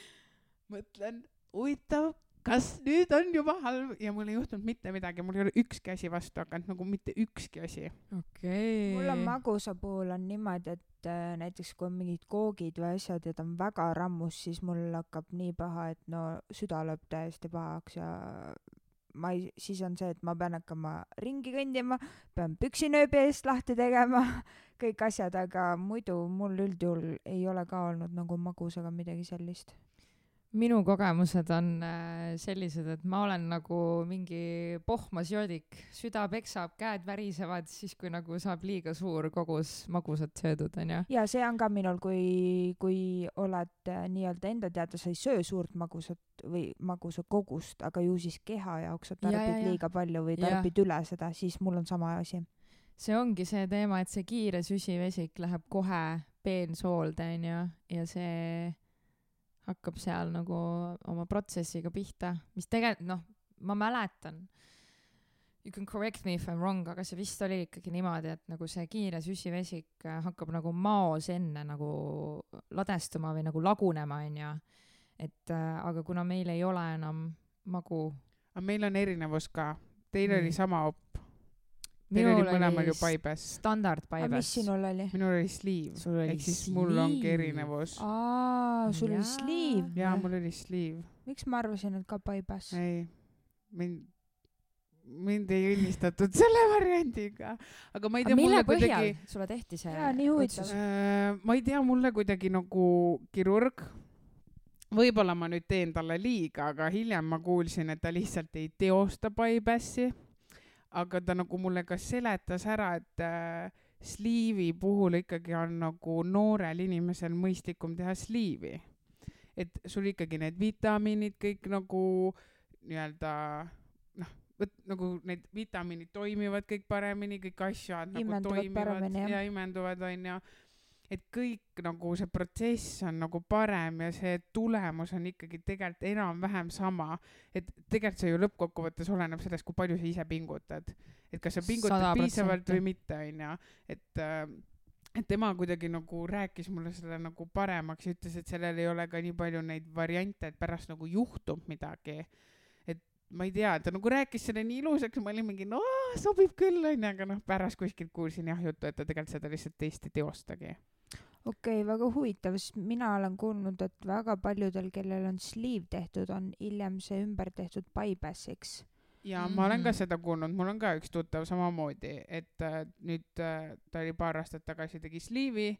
mõtlen, huvitav, kas nüüd on juba halb ja mul ei juhtunud mitte midagi, mul ei ole ükski asi vastu hakanud, nagu mitte ükski asi. okei. mul on magusa puhul on niimoodi, et äh, näiteks kui on mingid koogid või asjad ja ta on väga rammus, siis mul hakkab nii paha, et no süda lööb täiesti pahaks ja ma ei, siis on see, et ma pean hakkama ringi kõndima, pean püksinööbi eest lahti tegema, kõik asjad, aga muidu mul üldjuhul ei ole ka olnud nagu magusaga midagi sellist. Minu kogemused on äh, sellised, et ma olen nagu mingi pohmas joodik, süda peksab, käed värisevad siis, kui nagu saab liiga suur kogus magusat söödud, onju. ja see on ka minul, kui, kui oled äh, nii-öelda enda teada, sa ei söö suurt magusat või magusa kogust, aga ju siis keha jaoks sa Ja, ja, tarbid ja. liiga palju või tarbid üle seda, siis mul on sama asi. see ongi see teema, et see kiire süsivesik läheb kohe peensoolde, onju, ja see hakkab seal nagu oma protsessiga pihta, mis tegelikult noh, ma mäletan, you can correct me if I m wrong, aga see vist oli ikkagi niimoodi, et nagu see kiire süsivesik äh, hakkab nagu maos enne nagu ladestuma või nagu lagunema, onju. et äh, aga kuna meil ei ole enam magu, aga meil on erinevus ka, teil Nii. oli sama op, teil oli mõlemal ju paibes, standard aga mis paibes. sinul oli? minul oli oli ehk siis mul ongi sleeve. erinevus. aa, sul oli sleeve jaa, mul oli sleeve, miks ma arvasin, et ka paibas? ei, mind, mind ei õnnistatud selle variandiga, aga ma ei tea, mulle põhjal kuidagi, sulle tehti see Jaa, nii huvitav. Äh, ma ei tea, mulle kuidagi nagu kirurg, võib-olla ma nüüd teen talle liiga, aga hiljem ma kuulsin, et ta lihtsalt ei teosta bypass'i, aga ta nagu mulle ka seletas ära, et äh, sliivi puhul ikkagi on nagu noorel inimesel mõistlikum teha sliivi. et sul ikkagi need vitamiinid kõik nagu nii-öelda noh, vot nagu need vitamiinid toimivad kõik paremini, kõik asjad nagu Imenduvad toimivad paremini, ja imenduvad onju et kõik nagu see protsess on nagu parem ja see tulemus on ikkagi tegelikult enam-vähem sama, et tegelikult see ju lõppkokkuvõttes oleneb sellest, kui palju sa ise pingutad, et kas sa pingutad 100%. piisavalt või mitte, onju, et äh, et tema kuidagi nagu rääkis mulle selle nagu paremaks ja ütles, et sellel ei ole ka nii palju neid variante, et pärast nagu juhtub midagi. et ma ei tea, ta nagu rääkis selle nii ilusaks, ma olin mingi no sobib küll onju, aga noh, pärast kuskilt kuulsin jah juttu, et ta tegelikult seda lihtsalt teist ei teostagi. Okei okay,, väga huvitav, sest mina olen kuulnud, et väga paljudel, kellel on sleeve tehtud, on hiljem see ümber tehtud bypassiks. ja ma olen ka Mhm. seda kuulnud, mul on ka üks tuttav samamoodi, et äh, nüüd äh, ta oli paar aastat tagasi tegi sliivi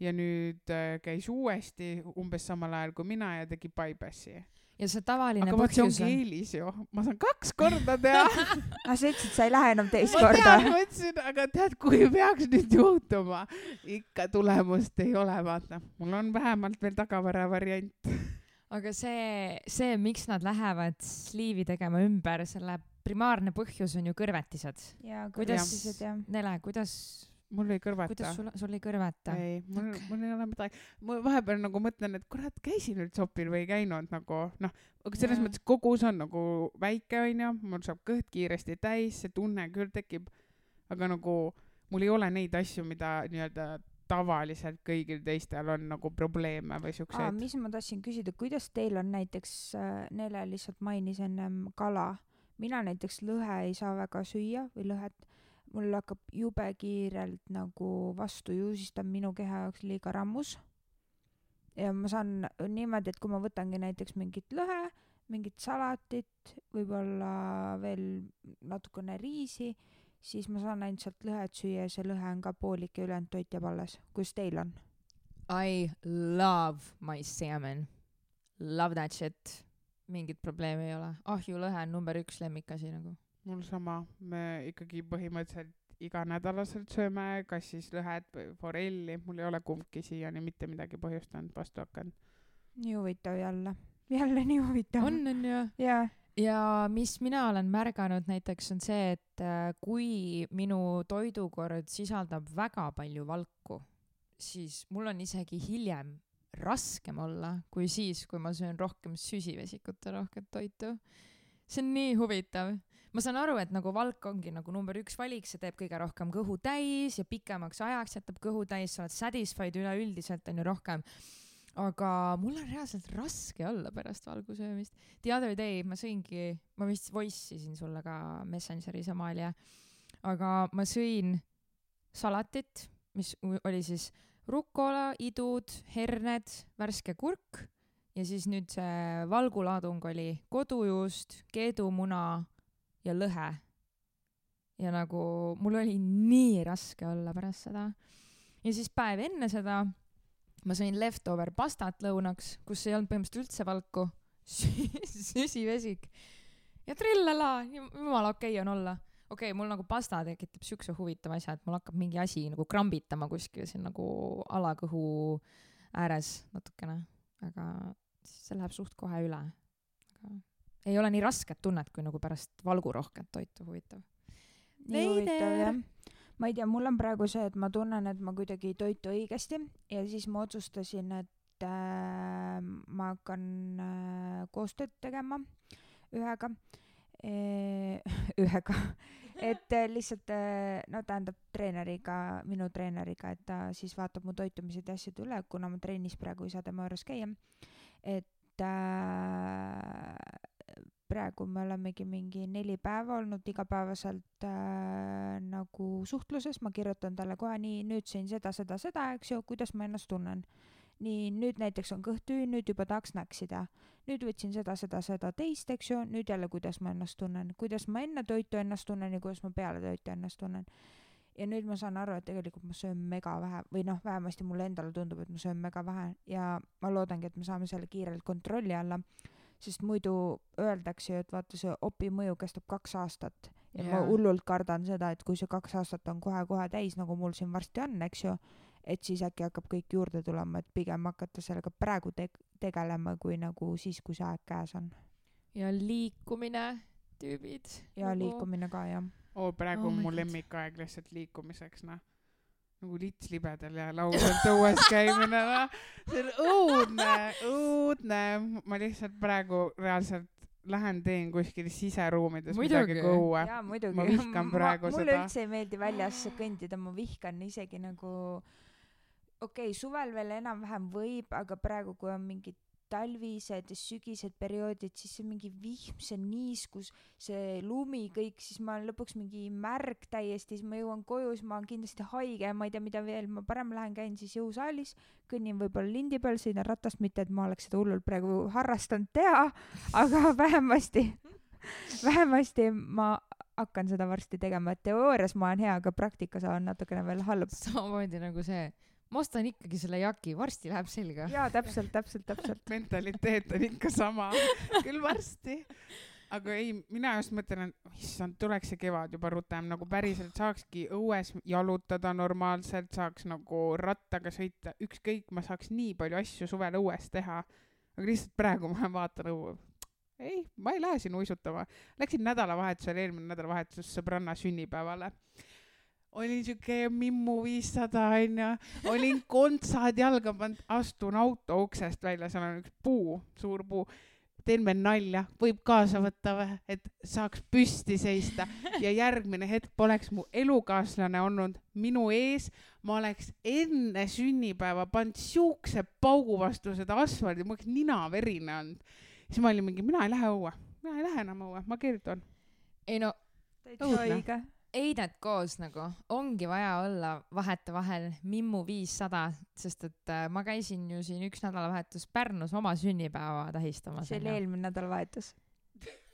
ja nüüd äh, käis uuesti umbes samal ajal kui mina ja tegi bypassi. Ja see tavaline aga vot see põhjus ongi on, eelis ju, ma saan kaks korda teha. ah, sa ütlesid, sa ei lähe enam teist ma korda ma ütlesin, aga tead, kui peaks nüüd juhtuma, ikka tulemust ei ole, vaata, mul on vähemalt veel tagavara variant. aga see, see, miks nad lähevad sliivi tegema ümber, selle primaarne põhjus on ju kõrvetised. jaa, Kuidas- kõrvetised jah. Nele, kuidas, mul ei kõrvata kuidas. sul, sul ei kõrveta? ei, mul, mul ei ole midagi, ma vahepeal nagu mõtlen, et kurat, käisin nüüd sopil või ei käinud nagu noh, aga selles Jaa. mõttes kogus on nagu väike onju, mul saab kõht kiiresti täis, see tunne küll tekib, aga nagu mul ei ole neid asju, mida nii-öelda tavaliselt kõigil teistel on nagu probleeme või siukseid. mis ma tahtsin küsida, kuidas teil on näiteks, Nele lihtsalt mainis ennem kala, mina näiteks lõhe ei saa väga süüa või lõhet, mul hakkab jube kiirelt nagu vastu ju, siis ta on minu keha jaoks liiga rammus. ja ma saan niimoodi, et kui ma võtangi näiteks mingit lõhe, mingit salatit, võib-olla veel natukene riisi, siis ma saan ainult sealt lõhet süüa ja see lõhe on ka poolik ja ülejäänud toit jääb alles. kuidas teil on? I love my salmon. Love that shit. mingit probleemi ei ole. ahjulõhe on number üks lemmikasi nagu. Mul sama, me ikkagi põhimõtteliselt iganädalaselt sööme kas siis lõhet või forelli, mul ei ole kumbki siiani mitte midagi põhjustanud, vastu hakanud. nii huvitav jälle, jälle nii huvitav. on, on ju. jaa, ja mis mina olen märganud näiteks on see, et äh, kui minu toidukord sisaldab väga palju valku, siis mul on isegi hiljem raskem olla kui siis, kui ma söön rohkem süsivesikute rohket toitu. see on nii huvitav. Ma saan aru, et nagu valk ongi nagu number üks valik, see teeb kõige rohkem kõhu täis ja pikemaks ajaks jätab kõhu täis, sa oled satisfied üleüldiselt onju rohkem. aga mul on reaalselt raske olla pärast valgusöömist. The other day ma sõingi, ma vist voice isin sulle ka Messengeris Amalia, aga ma sõin salatit, mis oli siis rukola, idud, herned, värske kurk ja siis nüüd see valgulaadung oli kodujuust, keedumuna ja lõhe. ja nagu mul oli nii raske olla pärast seda. ja siis päev enne seda ma sõin leftover pastat lõunaks, kus ei olnud põhimõtteliselt üldse valku, süsivesik ja trillala, jumala okei okay on olla okei okay,, mul nagu pasta tekitab siukse huvitava asja, et mul hakkab mingi asi nagu krambitama kuskil siin nagu alakõhu ääres natukene, aga see läheb suht kohe üle. aga ei ole nii rasket tunnet kui nagu pärast valgurohket toitu, huvitav. nii huvitav jah. ma ei tea, mul on praegu see, et ma tunnen, et ma kuidagi ei toitu õigesti ja siis ma otsustasin, et äh, ma hakkan äh, koostööd tegema ühega e, ühega, et äh, lihtsalt äh, no tähendab treeneriga, minu treeneriga, et ta siis vaatab mu toitumised ja asjad üle, kuna ma trennis praegu ei saa tema juures käia. et äh, praegu me olemegi mingi neli päeva olnud igapäevaselt äh, nagu suhtluses, ma kirjutan talle kohe nii, nüüd sõin seda, seda, seda, eks ju, kuidas ma ennast tunnen. nii, nüüd näiteks on kõht tühi, nüüd juba tahaks näksida. nüüd võtsin seda, seda, seda teist, eks ju, nüüd jälle, kuidas ma ennast tunnen, kuidas ma enne toitu ennast tunnen ja kuidas ma peale toitu ennast tunnen. ja nüüd ma saan aru, et tegelikult ma söön mega vähe või noh, vähemasti mulle endale tundub, et ma söön mega vähe ja ma loodangi, et me saame selle kiirelt kontrolli alla sest muidu öeldakse ju, et vaata see opi mõju kestab kaks aastat ja yeah. Ma hullult kardan seda, et kui see kaks aastat on kohe-kohe täis, nagu mul siin varsti on, eks ju, et siis äkki hakkab kõik juurde tulema, et pigem hakata sellega praegu te tegelema, kui nagu siis, kui see aeg käes on. ja liikumine, tüübid. ja liikumine ka jah. oo, praegu Oh on my mu lemmikaeg lihtsalt liikumiseks, noh. Nagu lits libedal ja lausalt õues käimine, noh. see on õudne, õudne. ma lihtsalt praegu reaalselt lähen teen kuskil siseruumides Muidugi. midagi õue. jaa, muidugi. ma vihkan praegu mulle seda. üldse ei meeldi väljas kõndida, ma vihkan isegi nagu, okei okay,, suvel veel enam-vähem võib, aga praegu, kui on mingid talvised ja sügised perioodid, siis see mingi vihm, see niiskus, see lumi, kõik, siis ma olen lõpuks mingi märg täiesti, siis ma jõuan koju, siis ma olen kindlasti haige ja ma ei tea, mida veel, ma parem lähen käin siis jõusaalis, kõnnin võib-olla lindi peal, sõidan ratast, mitte et ma oleks seda hullult praegu harrastanud teha, aga vähemasti, vähemasti ma hakkan seda varsti tegema, et teoorias ma olen hea, aga praktikas olen natukene veel halb. samamoodi nagu see, ma ostan ikkagi selle jaki, varsti läheb selga. jaa, täpselt, täpselt, täpselt. mentaliteet on ikka sama, küll varsti. aga ei, mina just mõtlen, et issand, tuleks see kevad juba rutem, nagu päriselt saakski õues jalutada normaalselt, saaks nagu rattaga sõita, ükskõik, ma saaks nii palju asju suvel õues teha. aga lihtsalt praegu ma vaatan õue, ei, ma ei lähe sinna uisutama. Läksin nädalavahetusel, eelmine nädalavahetus sõbranna sünnipäevale olin siuke Mimmu viissada onju, olin kontsad jalga pannud, astun auto uksest välja, seal on üks puu, suur puu. teen veel nalja, võib kaasa võtta või, et saaks püsti seista ja järgmine hetk poleks mu elukaaslane olnud minu ees, ma oleks enne sünnipäeva pannud siukse paugu vastu seda asfaldi, mul oleks nina verine olnud. siis ma olin mingi, mina ei lähe õue, mina ei lähe enam õue, ma keeldun. ei no täitsa Õudne. Heidet koos nagu ongi vaja olla vahetevahel Mimmu viissada, sest et äh, ma käisin ju siin üks nädalavahetus Pärnus oma sünnipäeva tähistamas. see oli eelmine nädalavahetus.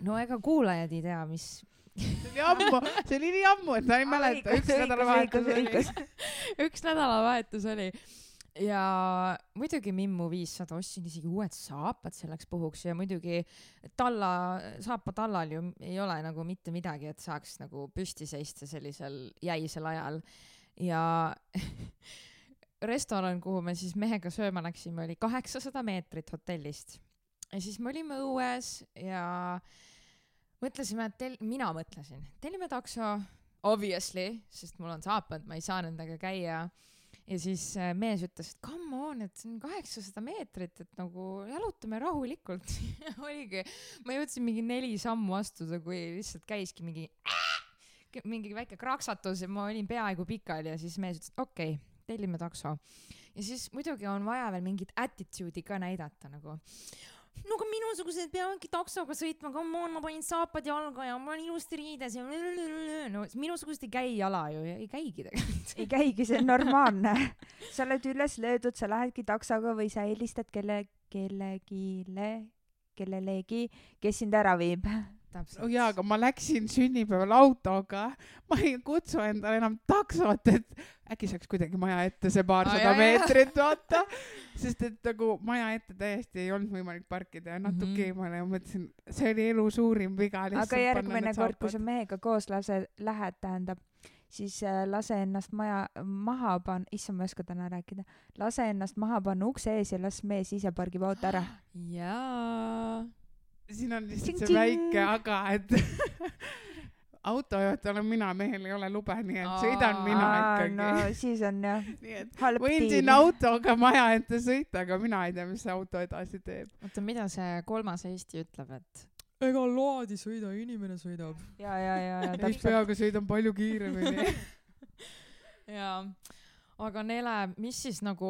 no ega kuulajad ei tea, mis see oli ammu, see oli nii ammu, et ma ei mäleta, üks nädalavahetus oli. üks nädalavahetus oli ja muidugi Mimmu viissada, ostsin isegi uued saapad selleks puhuks ja muidugi talla, saapatallal ju ei ole nagu mitte midagi, et saaks nagu püsti seista sellisel jäisel ajal. Ja restoran, kuhu me siis mehega sööma läksime, oli kaheksasada meetrit hotellist. Ja siis me olime õues ja mõtlesime, et tel-, mina mõtlesin, tellime takso, obviously, sest mul on saapad, ma ei saa nendega käia ja siis äh, mees ütles, et come on, et see on kaheksasada meetrit, et nagu jalutame rahulikult. oligi, ma jõudsin mingi neli sammu astuda, kui lihtsalt käiski mingi mingi väike kraksatus ja ma olin peaaegu pikali ja siis mees ütles, okei okay,, tellime takso. ja siis muidugi on vaja veel mingit attitude'i ka näidata nagu. No aga minusugused peavadki taksoga sõitma, come on, ma panin saapad jalga ja ma olen ilusti riides ja no minusugused ei käi jala ju ei käigi tegelikult. ei käigi, see on normaalne. sa oled üles löödud, sa lähedki taksoga või sa helistad kelle, kellegile, kellelegi, kes sind ära viib. Täpselt oh jaa, aga ma läksin sünnipäeval autoga, ma ei kutsu endale enam taksot, et äkki saaks kuidagi maja ette see Aa, paarsada jaa. meetrit vaata, sest et nagu maja ette täiesti ei olnud võimalik parkida ja natuke Mhm. eemale ja mõtlesin, see oli elu suurim viga. aga järgmine kord, kui sa mehega koos lase, lähed, tähendab, siis äh, lase ennast maja, maha panna, issand, ma ei oska täna rääkida, lase ennast maha panna ukse ees ja las mees ise pargib auto ära. jaa. Siin on lihtsalt see väike aga, et autojuht olen mina, mehel ei ole lube, nii et sõidan mina ikkagi no siis on jah nii et halb võin diil siin. autoga maja ette sõita, aga mina ei tea, mis see auto edasi teeb. oota, mida see kolmas Eesti ütleb, et ega load ei sõida, inimene sõidab. ja, ja, ja, ja täpselt. peaga sõidan palju kiiremini. jaa, aga Nele, mis siis nagu,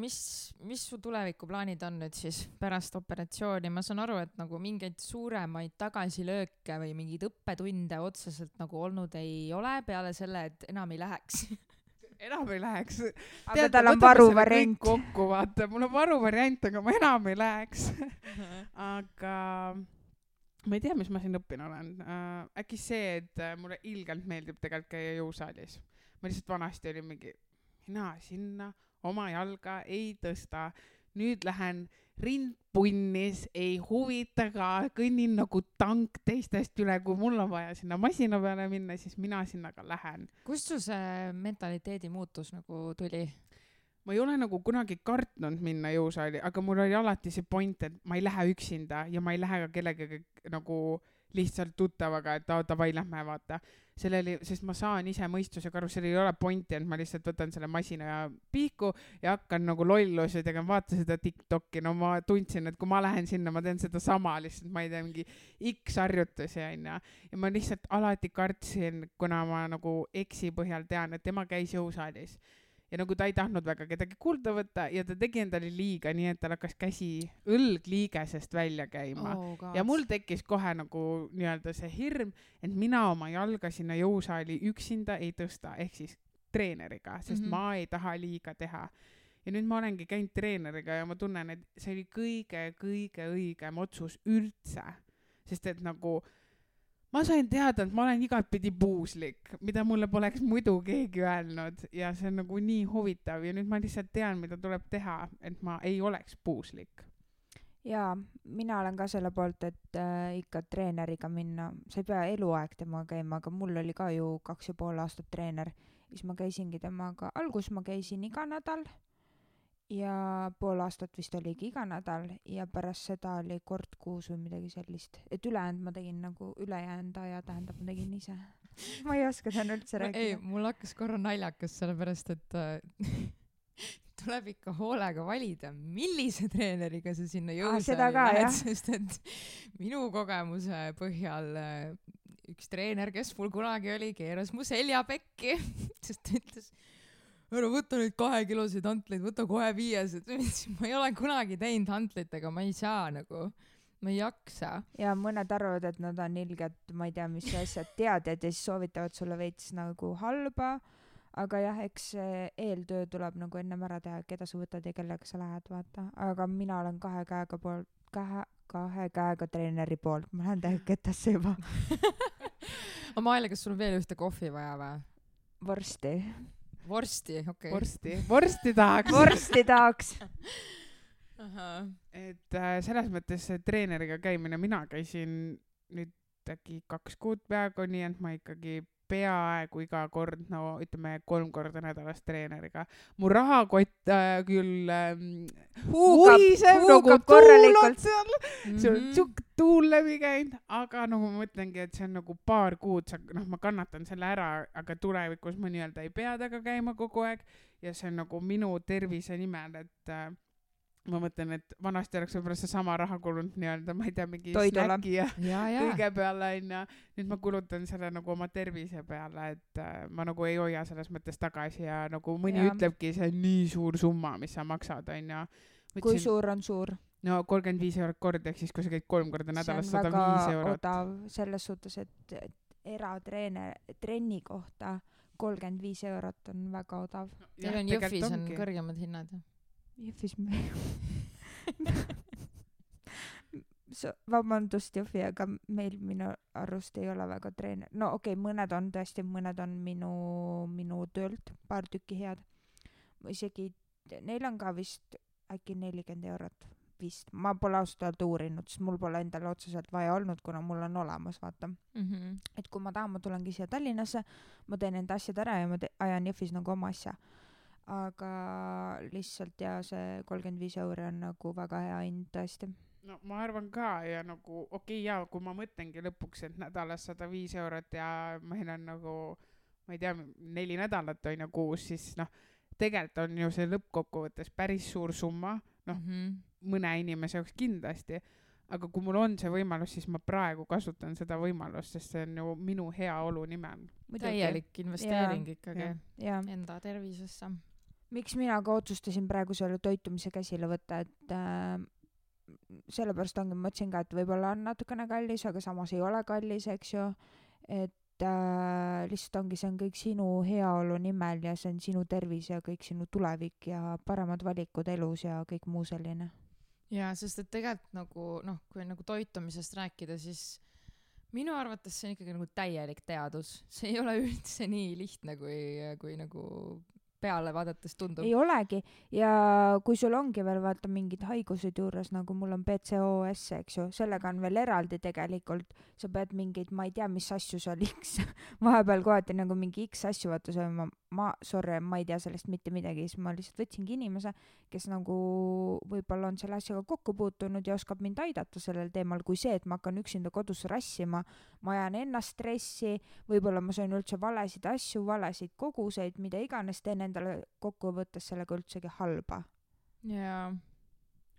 mis, mis su tulevikuplaanid on nüüd siis pärast operatsiooni, ma saan aru, et nagu mingeid suuremaid tagasilööke või mingeid õppetunde otseselt nagu olnud ei ole, peale selle, et enam ei läheks. enam ei läheks. aga tal on varuvariant. kokku vaata, mul on varuvariant, aga ma enam ei läheks. aga ma ei tea, mis ma siin õppinud olen äh,. äkki see, et mulle ilgelt meeldib tegelikult käia jõusaalis. ma lihtsalt vanasti olin mingi, mina sinna oma jalga ei tõsta. nüüd lähen rind punnis, ei huvita ka, kõnnin nagu tank teistest üle, kui mul on vaja sinna masina peale minna, siis mina sinna ka lähen. kust sul see mentaliteedi muutus nagu tuli? ma ei ole nagu kunagi kartnud minna jõusaali, aga mul oli alati see point, et ma ei lähe üksinda ja ma ei lähe ka kellegagi nagu lihtsalt tuttavaga, et aa davai, lähme vaata. sellel, sest ma saan ise mõistusega aru, sellel ei ole pointi, et ma lihtsalt võtan selle masina pihku ja hakkan nagu lollusi tegema, vaata seda Tiktoki, no ma tundsin, et kui ma lähen sinna, ma teen sedasama lihtsalt, ma ei tea, mingi X harjutusi onju. ja ma lihtsalt alati kartsin, kuna ma nagu eksi põhjal tean, et tema käis jõusaalis ja nagu ta ei tahtnud väga kedagi kuulda võtta ja ta tegi endale liiga, nii et tal hakkas käsi õlg liigesest välja käima oh,. ja mul tekkis kohe nagu nii-öelda see hirm, et mina oma jalga sinna jõusaali üksinda ei tõsta, ehk siis treeneriga, sest mm. -hmm. ma ei taha liiga teha. ja nüüd ma olengi käinud treeneriga ja ma tunnen, et see oli kõige-kõige õigem otsus üldse, sest et nagu ma sain teada, et ma olen igatpidi puuslik, mida mulle poleks muidu keegi öelnud. Ja see on nagu nii huvitav. Ja nüüd ma lihtsalt tean, mida tuleb teha, et ma ei oleks puuslik. jaa, mina olen ka selle poolt, et äh, ikka treeneriga minna, sa ei pea eluaeg temaga käima, aga mul oli ka ju kaks ja pool aastat treener, siis ma käisingi temaga, alguses ma käisin iga nädal ja pool aastat vist oligi iga nädal ja pärast seda oli kord kuus või midagi sellist, et ülejäänud ma tegin nagu ülejäänud aja tähendab, ma tegin ise. ma ei oska täna üldse ei, rääkida. mul hakkas korra naljakas, sellepärast et äh, tuleb ikka hoolega valida, millise treeneriga sa sinna jõusaali ka, lähed, jah. sest et minu kogemuse põhjal äh, üks treener, kes mul kunagi oli, keeras mu selja pekki, sest ta ütles, ära võta neid kahekiloseid hantleid, võta kohe viiesed. ma ei ole kunagi teinud hantlitega, ma ei saa nagu, ma ei jaksa. ja mõned arvavad, et nad on ilged, ma ei tea, mis asjad teadjad ja siis soovitavad sulle veits nagu halba. aga jah, eks eeltöö tuleb nagu ennem ära teha, keda sa võtad ja kellega sa lähed, vaata. aga mina olen kahe käega poolt, kahe, kahe käega treeneri poolt, ma lähen täiega ketasse juba. aga Maile, kas sul on veel ühte kohvi vaja või? vorsti, vorsti, okei okay.. vorsti, vorsti tahaks. vorsti tahaks. et äh, selles mõttes see treeneriga käimine, mina käisin nüüd äkki kaks kuud peaaegu, nii et ma ikkagi peaaegu iga kord, no ütleme kolm korda nädalas treeneriga. mu rahakott äh, küll ähm, vuhiseb nagu huugab tuulad korralikult. seal, seal on sihuke tuul läbi käinud, aga no ma mõtlengi, et see on nagu paar kuud, sa noh, ma kannatan selle ära, aga tulevikus ma nii-öelda ei pea temaga käima kogu aeg ja see on nagu minu tervise nimel, et äh, ma mõtlen, et vanasti oleks võib-olla seesama raha kulunud nii-öelda, ma ei tea, mingi snäki ja ja, ja, kõige peale onju, nüüd ma kulutan selle nagu oma tervise peale, et äh, ma nagu ei hoia selles mõttes tagasi ja nagu mõni Jah. ütlebki, see on nii suur summa, mis sa maksad onju. kui suur on suur? no kolmkümmend viis eurot kord, ehk siis kui sa käid kolm korda nädalas, sada viis eurot. odav selles suhtes, et et eratreene, trenni kohta kolmkümmend viis eurot on väga odav. teil on Jõhvis on kõrgemad hinnad ju. Jõhvis me So- vabandust, Jõhvi, aga meil minu arust ei ole väga treener, no okei okay,, mõned on tõesti, mõned on minu, minu töölt, paar tükki head. isegi neil on ka vist äkki nelikümmend eurot vist, ma pole ausalt öelda uurinud, sest mul pole endale otseselt vaja olnud, kuna mul on olemas, vaata. Mhm. et kui ma tahan, ma tulengi siia Tallinnasse, ma teen enda asjad ära ja ma ajan Jõhvis nagu oma asja. Aga lihtsalt ja see kolmkümmend viis euri on nagu väga hea hind tõesti. no ma arvan ka ja nagu okei okay, ja kui ma mõtlengi lõpuks, et nädalas sada viis eurot ja meil on nagu ma ei tea, neli nädalat on ju kuus, siis noh, tegelikult on ju see lõppkokkuvõttes päris suur summa, noh Mhm. mõne inimese jaoks kindlasti, aga kui mul on see võimalus, siis ma praegu kasutan seda võimalust, sest see on ju minu heaolu nimel. täielik investeering ikkagi Jah. ja enda tervisesse. Miks mina ka otsustasin praegu selle toitumise käsile võtta, et äh, sellepärast ongi, ma mõtlesin ka, et võib-olla on natukene kallis, aga samas ei ole kallis, eks ju. et äh, lihtsalt ongi, see on kõik sinu heaolu nimel ja see on sinu tervis ja kõik sinu tulevik ja paremad valikud elus ja kõik muu selline. jaa, sest et tegelikult nagu noh, kui nagu toitumisest rääkida, siis minu arvates see on ikkagi nagu täielik teadus, see ei ole üldse nii lihtne, kui, kui nagu peale vaadates tundub. ei olegi. Ja kui sul ongi veel vaata mingid haigused juures, nagu mul on BCOS, eks ju, sellega on veel eraldi tegelikult, sa pead mingeid, ma ei tea, mis asju seal X, vahepeal kohati nagu mingi X asju vaata sööma, ma, sorry, ma ei tea sellest mitte midagi, siis ma lihtsalt võtsingi inimese, kes nagu võib-olla on selle asjaga kokku puutunud ja oskab mind aidata sellel teemal, kui see, et ma hakkan üksinda kodus rassima, ma ajan ennast stressi, võib-olla ma söön üldse valesid asju, valesid koguseid, mida iganes, teen endale kokkuvõttes sellega üldsegi halba. jaa,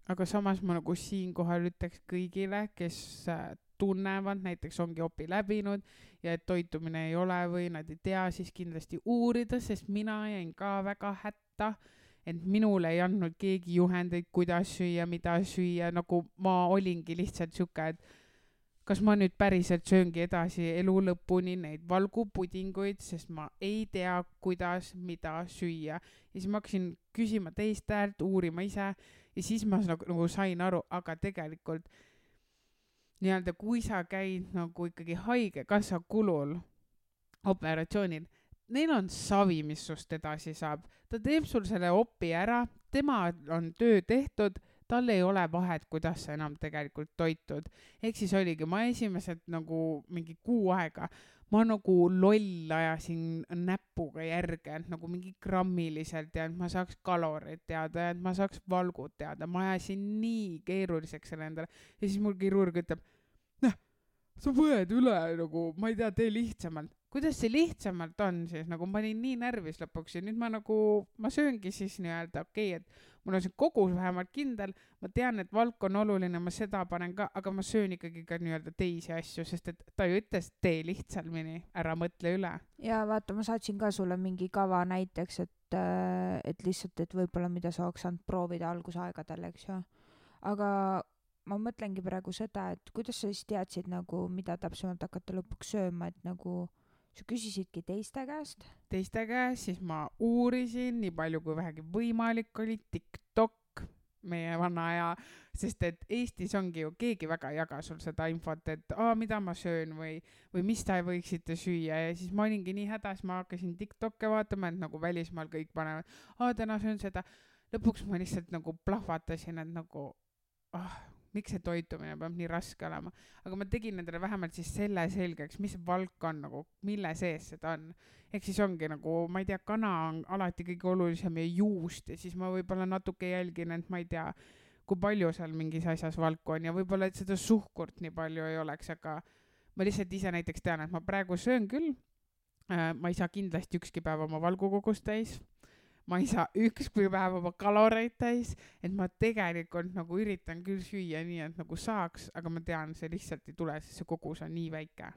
aga samas ma nagu siinkohal ütleks kõigile, kes äh, tunnevad, näiteks ongi opi läbinud ja et toitumine ei ole või nad ei tea, siis kindlasti uurida, sest mina jäin ka väga hätta, et minule ei andnud keegi juhendeid, kuidas süüa, mida süüa, nagu ma olingi lihtsalt sihuke, et kas ma nüüd päriselt sööngi edasi elu lõpuni neid valgupudinguid, sest ma ei tea, kuidas, mida süüa. ja siis ma hakkasin küsima teist häält, uurima ise ja siis ma nagu, nagu sain aru, aga tegelikult nii-öelda kui sa käid nagu ikkagi haigekassa kulul operatsioonil, neil on savi, mis sust edasi saab, ta teeb sul selle opi ära, tema on töö tehtud, tal ei ole vahet, kuidas sa enam tegelikult toitud. ehk siis oligi, ma esimesed nagu mingi kuu aega ma nagu loll ajasin näpuga järge, et nagu mingi grammiliselt ja et ma saaks kaloreid teada ja et ma saaks valgud teada, ma ajasin nii keeruliseks selle endale ja siis mul kirurg ütleb, noh, sa põed üle nagu, ma ei tea, tee lihtsamalt. kuidas see lihtsamalt on siis, nagu ma olin nii närvis lõpuks ja nüüd ma nagu, ma sööngi siis nii-öelda okei okay,, et mul on see kogus vähemalt kindel, ma tean, et valk on oluline, ma seda panen ka, aga ma söön ikkagi ka nii-öelda teisi asju, sest et ta ju ütles, tee lihtsamini, ära mõtle üle. ja vaata, ma saatsin ka sulle mingi kava näiteks, et, et lihtsalt, et võib-olla mida sa oleks saanud proovida algusaegadel, eks ju. aga ma mõtlengi praegu seda, et kuidas sa siis teadsid nagu, mida täpsemalt hakata lõpuks sööma, et nagu sa küsisidki teiste käest. teiste käest, siis ma uurisin nii palju kui vähegi võimalik oli, TikTok, meie vana aja, sest et Eestis ongi ju keegi väga ei jaga sul seda infot, et aa, mida ma söön või, või mis te võiksite süüa ja siis ma olingi nii hädas, ma hakkasin TikTok'e vaatama, et nagu välismaal kõik panevad, aa täna söön seda. lõpuks ma lihtsalt nagu plahvatasin, et nagu ah, miks see toitumine peab nii raske olema, aga ma tegin endale vähemalt siis selle selgeks, mis on nagu, mille sees seda on. Ehk siis ongi nagu, ma ei tea, kana on alati kõige olulisem ja juust ja siis ma võib-olla natuke jälgin, et ma ei tea, kui palju seal mingis asjas valku on ja võib-olla, et seda suhkurt nii palju ei oleks, aga ma lihtsalt ise näiteks tean, et ma praegu söön küll. Äh,, ma ei saa kindlasti ükski päev oma valgukogust täis, ma ei saa ükski päev oma kaloreid täis, et ma tegelikult nagu üritan küll süüa nii, et nagu saaks, aga ma tean, see lihtsalt ei tule, sest see kogus on nii väike.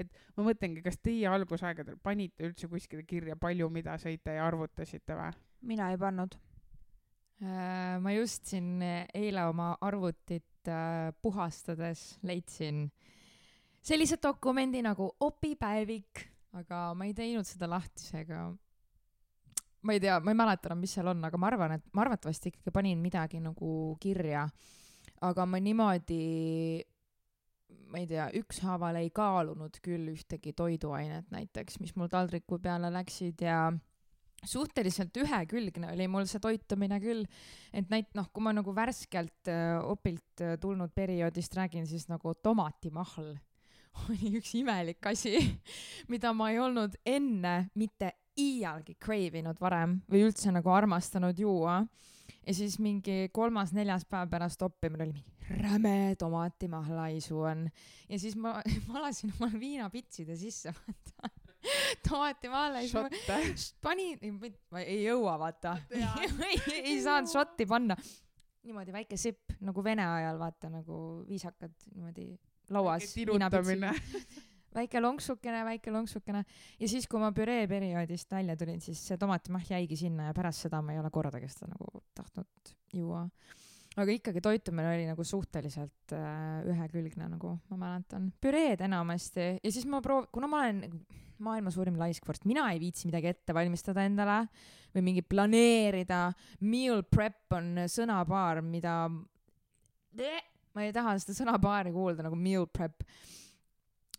et ma mõtlengi, kas teie algusaegadel panite üldse kuskile kirja, palju mida sõite ja arvutasite või? mina ei pannud. Äh, ma just siin eile oma arvutit äh, puhastades leidsin sellise dokumendi nagu opipäevik, aga ma ei teinud seda lahti, seega ma ei tea, ma ei mäleta enam, mis seal on, aga ma arvan, et ma arvatavasti ikkagi panin midagi nagu kirja. aga ma niimoodi, ma ei tea, ükshaaval ei kaalunud küll ühtegi toiduainet näiteks, mis mul taldriku peale läksid ja suhteliselt ühekülgne oli mul see toitumine küll, et näit-, noh, kui ma nagu värskelt äh, opilt äh, tulnud perioodist räägin, siis nagu tomatimahl oli üks imelik asi, mida ma ei olnud enne mitte iialgi crave inud varem või üldse nagu armastanud juua. ja siis mingi kolmas-neljas päev pärast oppimine oli mingi räme tomatimahlalaisu on. ja siis ma valasin omal viinapitside sisse, vaata tomatimahlalaisu. panin, ma ei jõua, vaata ei, ei saanud šotti panna. niimoodi väike sipp nagu vene ajal, vaata nagu viisakad niimoodi lauas. viinapitsi väike lonksukene, väike lonksukene ja siis, kui ma püree perioodist välja tulin, siis see tomatimahl jäigi sinna ja pärast seda ma ei ole kordagi seda nagu tahtnud juua. aga ikkagi toitumine oli nagu suhteliselt äh, ühekülgne, nagu ma mäletan. püreed enamasti ja siis ma proov-, kuna ma olen maailma suurim laiskvorst, mina ei viitsi midagi ette valmistada endale või mingi planeerida. Meal prep on sõnapaar, mida ma ei taha seda sõnapaari kuulda nagu meal prep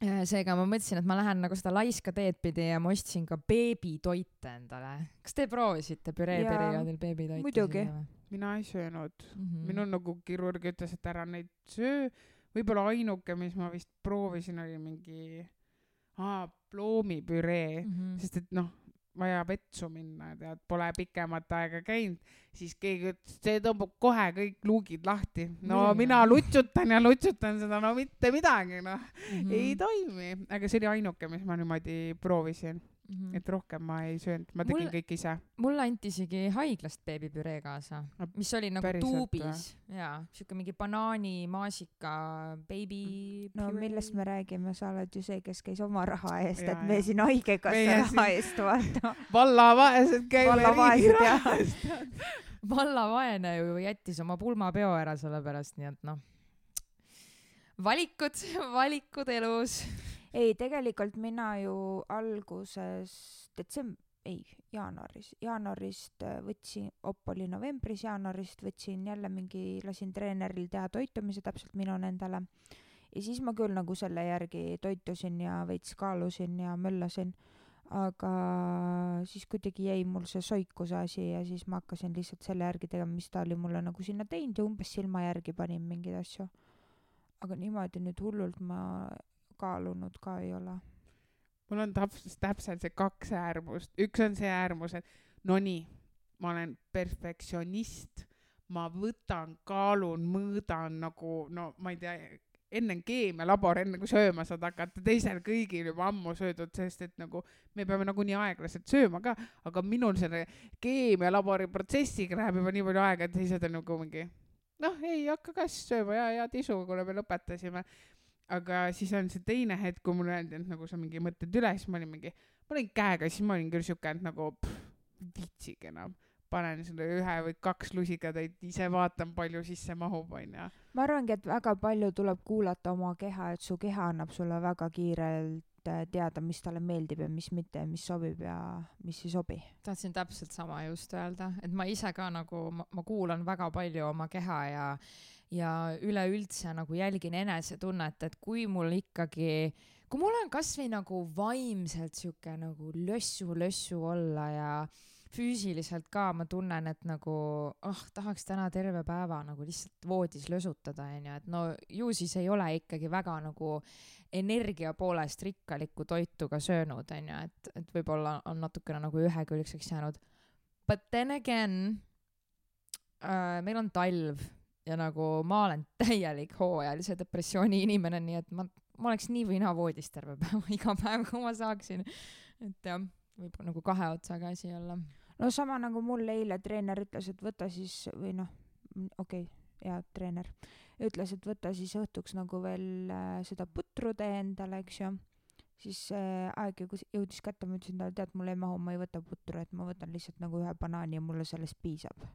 seega ma mõtlesin, et ma lähen nagu seda laiska teed pidi ja ma ostsin ka beebitoite endale. kas te proovisite püree perioodil beebitoite? muidugi. mina ei söönud mm. -hmm. minul nagu kirurg ütles, et ära neid söö. võib-olla ainuke, mis ma vist proovisin, oli mingi aa, ploomipüree mm, -hmm. sest et noh, vaja vetsu minna, tead, pole pikemat aega käinud, siis keegi ütles, see tõmbab kohe kõik luugid lahti. no mm. mina lutsutan ja lutsutan seda, no mitte midagi, noh mm, -hmm. ei toimi, aga see oli ainuke, mis ma niimoodi proovisin mm. -hmm. et rohkem ma ei söönud, ma tegin mul, kõik ise. mulle anti isegi haiglast beebipüree kaasa, mis oli nagu Päriselt, tuubis ja siuke mingi banaani, maasika, beebi. no püree. millest me räägime, sa oled ju see, kes käis oma raha eest, et me siin haigekassa raha eest vaata vallavaesed käime riigi raha eest vallavaene ju jättis oma pulmapeo ära sellepärast, nii et noh valikud, valikud elus ei, tegelikult mina ju alguses detsemb-, ei, jaanuaris, jaanuarist äh, võtsin, op oli novembris, jaanuarist võtsin jälle mingi, lasin treeneril teha toitumise täpselt minul endale. ja siis ma küll nagu selle järgi toitusin ja veits kaalusin ja möllasin, aga siis kuidagi jäi mul see soikuse asi ja siis ma hakkasin lihtsalt selle järgi tegema, mis ta oli mulle nagu sinna teinud ja umbes silma järgi panin mingeid asju. aga niimoodi nüüd hullult ma kaalunud ka ei ole. mul on täpselt, täpselt see kaks äärmust, üks on see äärmus, et no nii, ma olen perfektsionist, ma võtan, kaalun, mõõdan nagu no ma ei tea, enne keemialabor, enne kui sööma saad hakata, teisel kõigil juba ammu söödud, sest et nagu me peame nagunii aeglaselt sööma ka, aga minul selle keemialabori protsessiga läheb juba nii palju aega, et teised on nagu mingi noh, ei hakka ka siis sööma ja, ja tisu, kuna me lõpetasime aga siis on see teine hetk, kui mulle öeldi, et nagu sa mingi mõtled üle, siis ma olin mingi, ma olin käega, siis ma olin küll siuke, et nagu viitsige enam panen selle ühe või kaks lusikatäit, ise vaatan, palju sisse mahub, onju. ma arvangi, et väga palju tuleb kuulata oma keha, et su keha annab sulle väga kiirelt äh, teada, mis talle meeldib ja mis mitte, mis sobib ja mis ei sobi. tahtsin täpselt sama just öelda, et ma ise ka nagu, ma kuulan väga palju oma keha ja ja üleüldse nagu jälgin enesetunnet, et kui mul ikkagi, kui mul on kasvõi nagu vaimselt sihuke nagu lössu-lössu olla ja füüsiliselt ka ma tunnen, et nagu ah oh,, tahaks täna terve päeva nagu lihtsalt voodis lösutada, onju, et no ju siis ei ole ikkagi väga nagu energia poolest rikkalikku toitu ka söönud, onju, et, et võib-olla on natukene nagu ühekülgseks jäänud. But then again äh,, meil on talv ja nagu ma olen täielik hooajalise depressiooni inimene, nii et ma, ma oleks nii või naa voodis terve päeva, iga päev, kui ma saaksin. et jah, võib nagu kahe otsaga asi olla. no sama nagu mul eile treener ütles, et võta siis või noh, okei okay,, jaa, treener ütles, et võta siis õhtuks nagu veel äh, seda putru tee endale, eks ju. siis äh, aeg jõudis kätte, ma ütlesin talle, tead, mul ei mahu, ma ei võta putru, et ma võtan lihtsalt nagu ühe banaani ja mulle sellest piisab.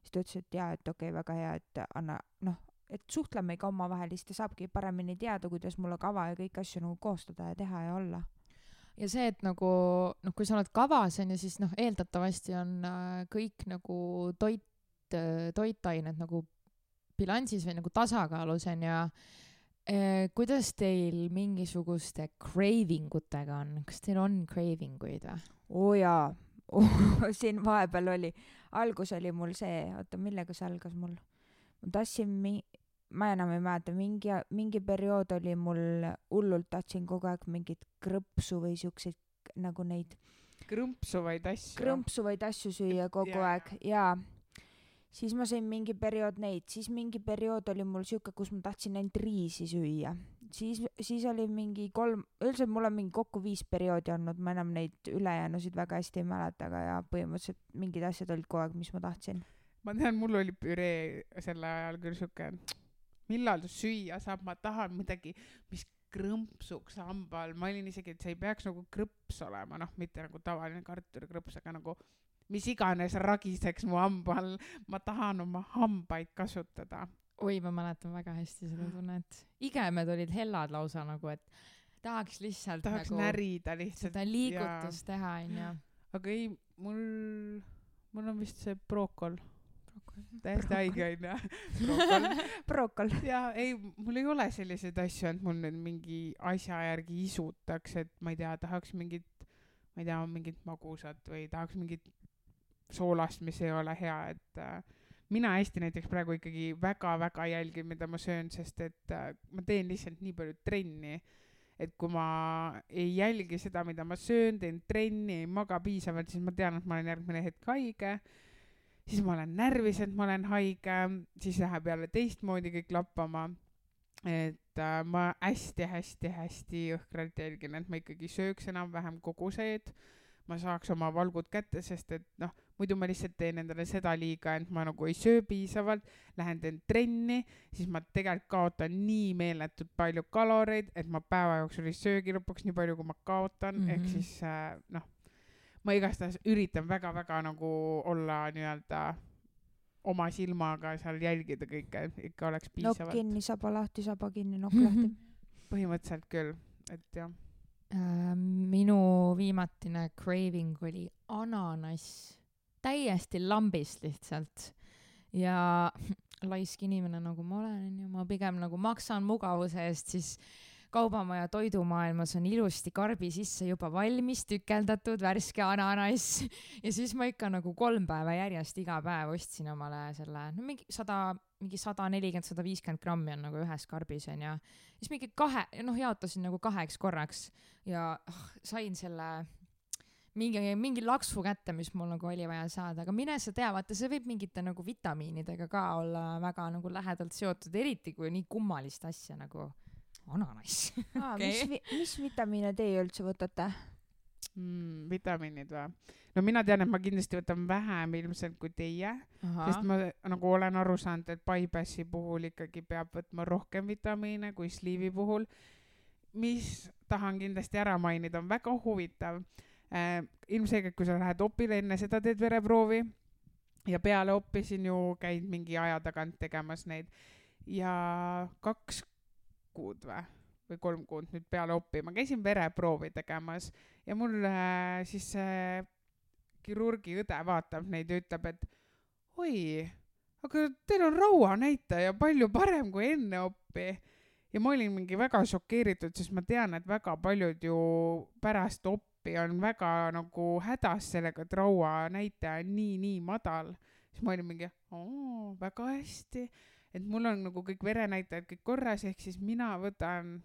Siis ta ütles, et jaa, et okei okay,, väga hea, et anna, noh, et suhtleme ikka omavahel, siis ta saabki paremini teada, kuidas mulle kava ja kõiki asju nagu koostada ja teha ja olla. ja see, et nagu noh, kui sa oled kavas onju, siis noh, eeldatavasti on äh, kõik nagu toit, toitained nagu bilansis või nagu tasakaalus onju. kuidas teil mingisuguste craving utega on, kas teil on craving uid või? oo jaa siin vahepeal oli, algus oli mul see, oota, millega see algas mul? ma tahtsin mi-, ma enam ei mäleta, mingi, mingi periood oli mul hullult tahtsin kogu aeg mingit krõpsu või siukseid nagu neid krõmpsuvaid asju. krõmpsuvaid asju süüa kogu Jaa. aeg ja siis ma sõin mingi periood neid, siis mingi periood oli mul siuke, kus ma tahtsin ainult riisi süüa, siis, siis oli mingi kolm, üldiselt mul on mingi kokku viis perioodi olnud, ma enam neid ülejäänusid väga hästi ei mäleta, aga ja põhimõtteliselt mingid asjad olid kogu aeg, mis ma tahtsin. ma tean, mul oli püree sel ajal küll siuke, millal süüa saab, ma tahan midagi, mis krõmpsuks hamba all, ma olin isegi, et see ei peaks nagu krõps olema, noh, mitte nagu tavaline kartulikrõps, aga nagu mis iganes ragiseks mu hamba all, ma tahan oma hambaid kasutada. oi, ma mäletan väga hästi seda tunnet. igemed olid hellad lausa nagu, et tahaks lihtsalt tahaks nagu närida lihtsalt, seda liigutust teha onju. aga ei, mul, mul on vist see brookol, täiesti haige onju. brookol brokol. ja ei, mul ei ole selliseid asju, et mul nüüd mingi asja järgi isutaks, et ma ei tea, tahaks mingit, ma ei tea, mingit magusat või tahaks mingit soolast, mis ei ole hea, et äh, mina hästi näiteks praegu ikkagi väga-väga jälgin, mida ma söön, sest et äh, ma teen lihtsalt nii palju trenni, et kui ma ei jälgi seda, mida ma söön, teen trenni, ei maga piisavalt, siis ma tean, et ma olen järgmine hetk haige. Siis ma olen närvis, et ma olen haige, siis läheb jälle teistmoodi kõik lappama. et äh, ma hästi-hästi-hästi jõhkralt jälgin, et ma ikkagi sööks enam-vähem koguseid, ma saaks oma valgud kätte, sest et noh, muidu ma lihtsalt teen endale seda liiga, et ma nagu ei söö piisavalt, lähen teen trenni, siis ma tegelikult kaotan nii meeletult palju kaloreid, et ma päeva jooksul ei söögi lõpuks nii palju, kui ma kaotan mm, -hmm. ehk Mhm. siis äh, noh, ma igastahes üritan väga-väga nagu olla nii-öelda oma silmaga seal jälgida kõike, et ikka oleks nokk piisavalt. kinni, saba lahti, saba kinni, nokk lahti. põhimõtteliselt küll, et jah. Äh, minu viimatine craving oli ananass, täiesti lambist lihtsalt. ja laisk inimene, nagu ma olen, onju, ma pigem nagu maksan mugavuse eest, siis kaubamaja toidumaailmas on ilusti karbi sisse juba valmis tükeldatud värske ananass ja siis ma ikka nagu kolm päeva järjest iga päev ostsin omale selle, no mingi sada, mingi sada nelikümmend, sada viiskümmend grammi on nagu ühes karbis onju. siis mingi kahe, noh jaotasin nagu kaheks korraks ja oh, sain selle mingi, mingi laksu kätte, mis mul nagu oli vaja saada, aga mine sa tea, vaata see võib mingite nagu vitamiinidega ka olla väga nagu lähedalt seotud, eriti kui nii kummalist asja nagu ananass. aa, Okei. mis, mis vitamiine teie üldse võtate? mm,. vitamiinid või? no mina tean, et ma kindlasti võtan vähem ilmselt kui teie, sest ma nagu olen aru saanud, et Bypassi puhul ikkagi peab võtma rohkem vitamiine kui Sleeve'i puhul. mis tahan kindlasti ära mainida, on väga huvitav. ilmselgelt, kui sa lähed opile, enne seda teed vereproovi ja peale oppi siin ju käid mingi aja tagant tegemas neid ja kaks kuud või, või kolm kuud nüüd peale oppi ma käisin vereproovi tegemas ja mul äh, siis see kirurgi õde vaatab neid ja ütleb, et oi, aga teil on rauanäitaja palju parem kui enne oppi. ja ma olin mingi väga šokeeritud, sest ma tean, et väga paljud ju pärast oppi on väga nagu hädas sellega, et rauanäitaja on nii-nii madal. siis ma olin mingi, oo, väga hästi, et mul on nagu kõik verenäitajad kõik korras, ehk siis mina võtan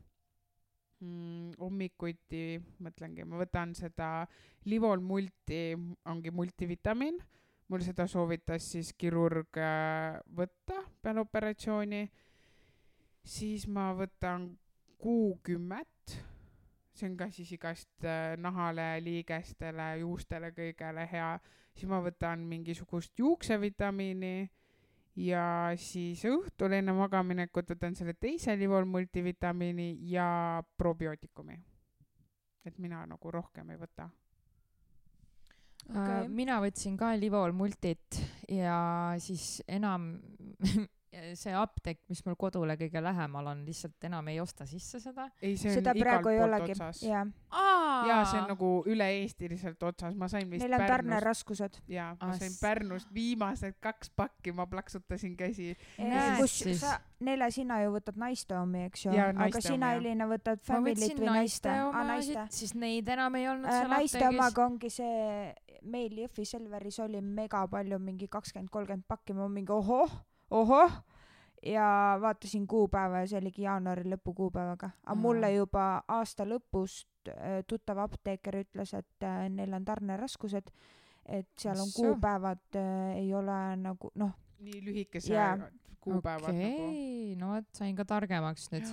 mm, hommikuti, mõtlengi, ma võtan seda Livol multi, ongi multivitamiin, mul seda soovitas siis kirurg äh, võtta peale operatsiooni, siis ma võtan kuukümmet, see on ka siis igast äh, nahale, liigestele, juustele, kõigele hea, siis ma võtan mingisugust juuksevitamiini ja siis õhtul enne magamaminekut võtan selle teise Livol multivitamiini ja probiootikumi. et mina nagu rohkem ei võta okay. Okei. mina võtsin ka Livol multit ja siis enam see apteek, mis mul kodule kõige lähemal on, lihtsalt enam ei osta sisse seda. ei, see on seda igalt praegu ei poolt olegi otsas. jaa, see on nagu üle-eestiliselt otsas, ma sain vist neil on tarneraskused jaa, ma Ah, sain Pärnust viimased kaks pakki, ma plaksutasin käsi. Kus siis. sa Nele sina ju võtad naiste omi eks ju aga naiste sina. Elina võtad Family't või naiste naiste omasid naiste, siis neid enam ei olnud Äh, seal naiste apteegis. omaga ongi see meil Jõhvi Selveris oli mega palju mingi kakskümmend kolmkümmend pakki ma mingi ohoh ohoh. Ja vaatasin kuupäeva ja see oligi jaanuari lõpu kuupäevaga. Aga mulle juba aasta lõpust äh, tuttav apteeker ütles et äh, neil on tarneraskused et seal on kuupäevad äh, ei ole nagu noh. Nii lühikese Jaa. Kuupäevad okei nagu. okay,, no vot, sain ka targemaks nüüd.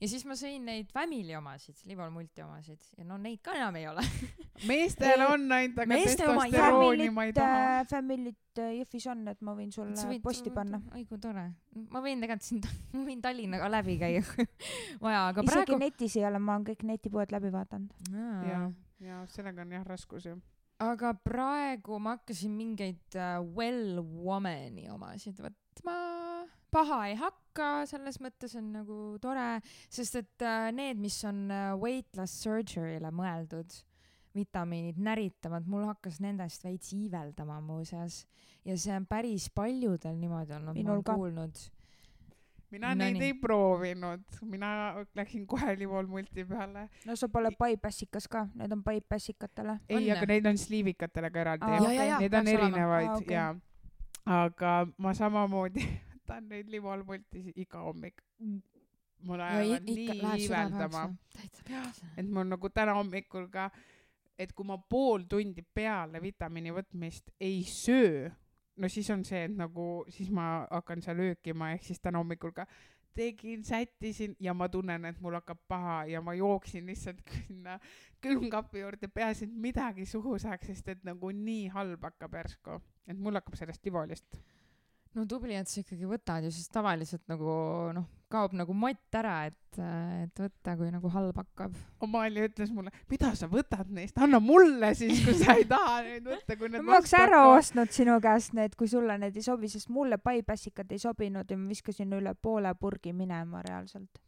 ja siis ma sõin neid Family omasid, Livol multi omasid ja no neid ka enam ei ole. meestel Ei, on ainult, aga testosterooni ma ei Family't taha. äh, Family't äh, Jõhvis on et ma võin sulle posti panna. oi kui tore. ma võin tegelikult siin, ma võin Tallinnaga läbi käia vaja, aga isegi praegu. netis ei ole ma olen kõik netipoed läbi vaadanud ja, ja sellega on jah raskusi. aga praegu ma hakkasin mingeid uh, Well Womani omasid võtma. Paha ei hakka, selles mõttes on nagu tore, sest et uh, need, mis on uh, weight loss surgery'le mõeldud, vitamiinid näritavad, mul hakkas nendest veits iiveldama muuseas. Ja see on päris paljudel niimoodi olnud, ma olen kuulnud. mina No neid nii. ei proovinud, mina läksin kohe Livol multi peale. no sa pole paipässikas ka need on paipassikatele ei, aga neid on sliivikatele ka eraldi ja, Neid on erinevaid Aa, okei. ja, aga ma samamoodi võtan neid Livol multi iga hommik. mul ajavad nii iiveldama, et mul nagu täna hommikul ka, et kui ma pool tundi peale vitamiini võtmist ei söö, no siis on see, et nagu siis ma hakkan seal öökima, ehk siis täna hommikul ka tegin, sättisin ja ma tunnen, et mul hakkab paha ja ma jooksin lihtsalt sinna külmkapi juurde, peaasi, et midagi suhu saaks, sest et nagu nii halb hakkab järsku, et mul hakkab sellest livolist. No tubli, et sa ikkagi võtad ju, sest tavaliselt nagu noh, kaob nagu mott ära, et, et võtta, kui nagu halb hakkab. Amalia ütles mulle, mida sa võtad neist, anna mulle siis, kui sa ei taha neid võtta, kui need ma oleks ära hakkavad." ostnud sinu käest need kui sulle need ei sobi sest mulle paipässikad ei sobinud ja ma viskasin üle poole purgi minema reaalselt.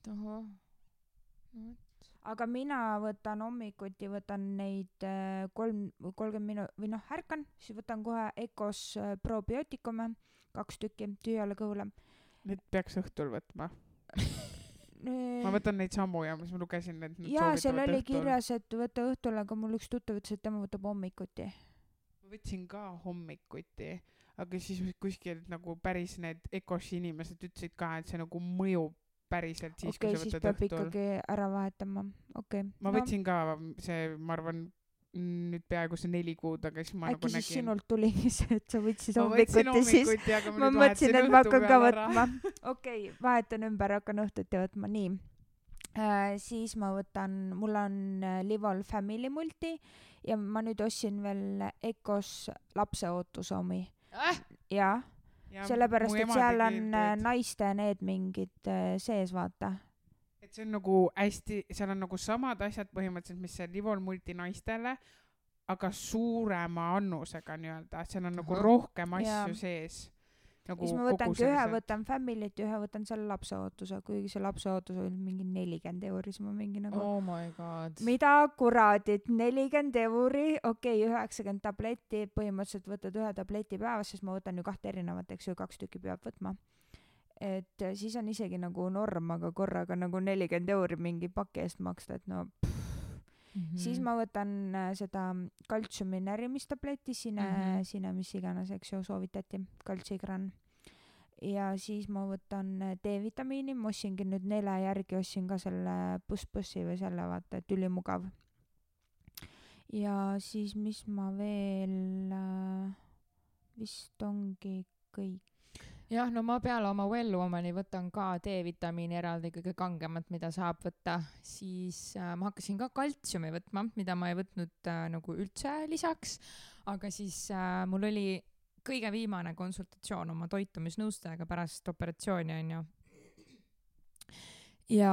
Aga mina võtan hommikuti võtan neid äh, kolm kolmkümmend minu- või noh ärkan siis võtan kohe Ecos äh, probiootikume kaks tükki tühjale kõhule Need peaks õhtul võtma. ma võtan neid samu ja siis ma lugesin, need jaa seal oli õhtul. kirjas et võta õhtul aga mul üks tuttav ütles et tema võtab hommikuti ma võtsin ka hommikuti, aga siis kuskil nagu päris need Ecosi inimesed ütlesid ka, et see nagu mõjub päriselt siis okei kui sa siis võtad peab õhtul. ikkagi ära vahetama okei ma võtsin ka see, ma arvan, nüüd peaaegu see neli kuud, aga siis ma äkki nagu siis nägin. sinult tuligi see et sa võtsid hommikuti siis ma mõtlesin, et ma hakkan ka võtma. okei okay,, vahetan ümber, hakkan õhtuti võtma, nii äh,. siis ma võtan, mul on äh, Livol Family multi ja ma nüüd ostsin veel Ecos lapseootuse omi äh,. ja Ja sellepärast, et seal on äh, naiste need mingid äh, sees, vaata. Et see on nagu hästi, seal on nagu samad asjad põhimõtteliselt, mis see Livol multi naistele, aga suurema annusega nii-öelda, seal on nagu rohkem asju Jaa. sees. nagu siis ma võtangi ühe, võtan Family't ja ühe võtan selle lapseootuse, kuigi see lapseootus oli mingi nelikümmend euri, siis ma mingi nagu oh my god. mida kuradit, nelikümmend euri, okei okay,, üheksakümmend tabletti, põhimõtteliselt võtad ühe tableti päevas, sest ma võtan ju kahte erinevat, eks ju, kaks tükki peab võtma. Et äh, siis on isegi nagu norm, aga korraga nagu nelikümmend euri mingi paki eest maksta, et no pff. mm. -hmm. siis ma võtan äh, seda kaltsiumi närimistabletti, sine mm. -hmm. sine, mis iganes, eks ju, soovitati, kaltsigran. ja siis ma võtan äh, D-vitamiini, ma ostsingi nüüd nele järgi, ostsin ka selle Bus-Bussi või selle, vaata, et ülimugav. ja siis, mis ma veel vist ongi kõik. jah, no ma peale oma Well Womani võtan ka D-vitamiini eraldi kõige kangemat, mida saab võtta, siis äh, ma hakkasin ka kaltsiumi võtma, mida ma ei võtnud äh, nagu üldse lisaks, aga siis äh, mul oli kõige viimane konsultatsioon oma toitumisnõustajaga pärast operatsiooni onju. ja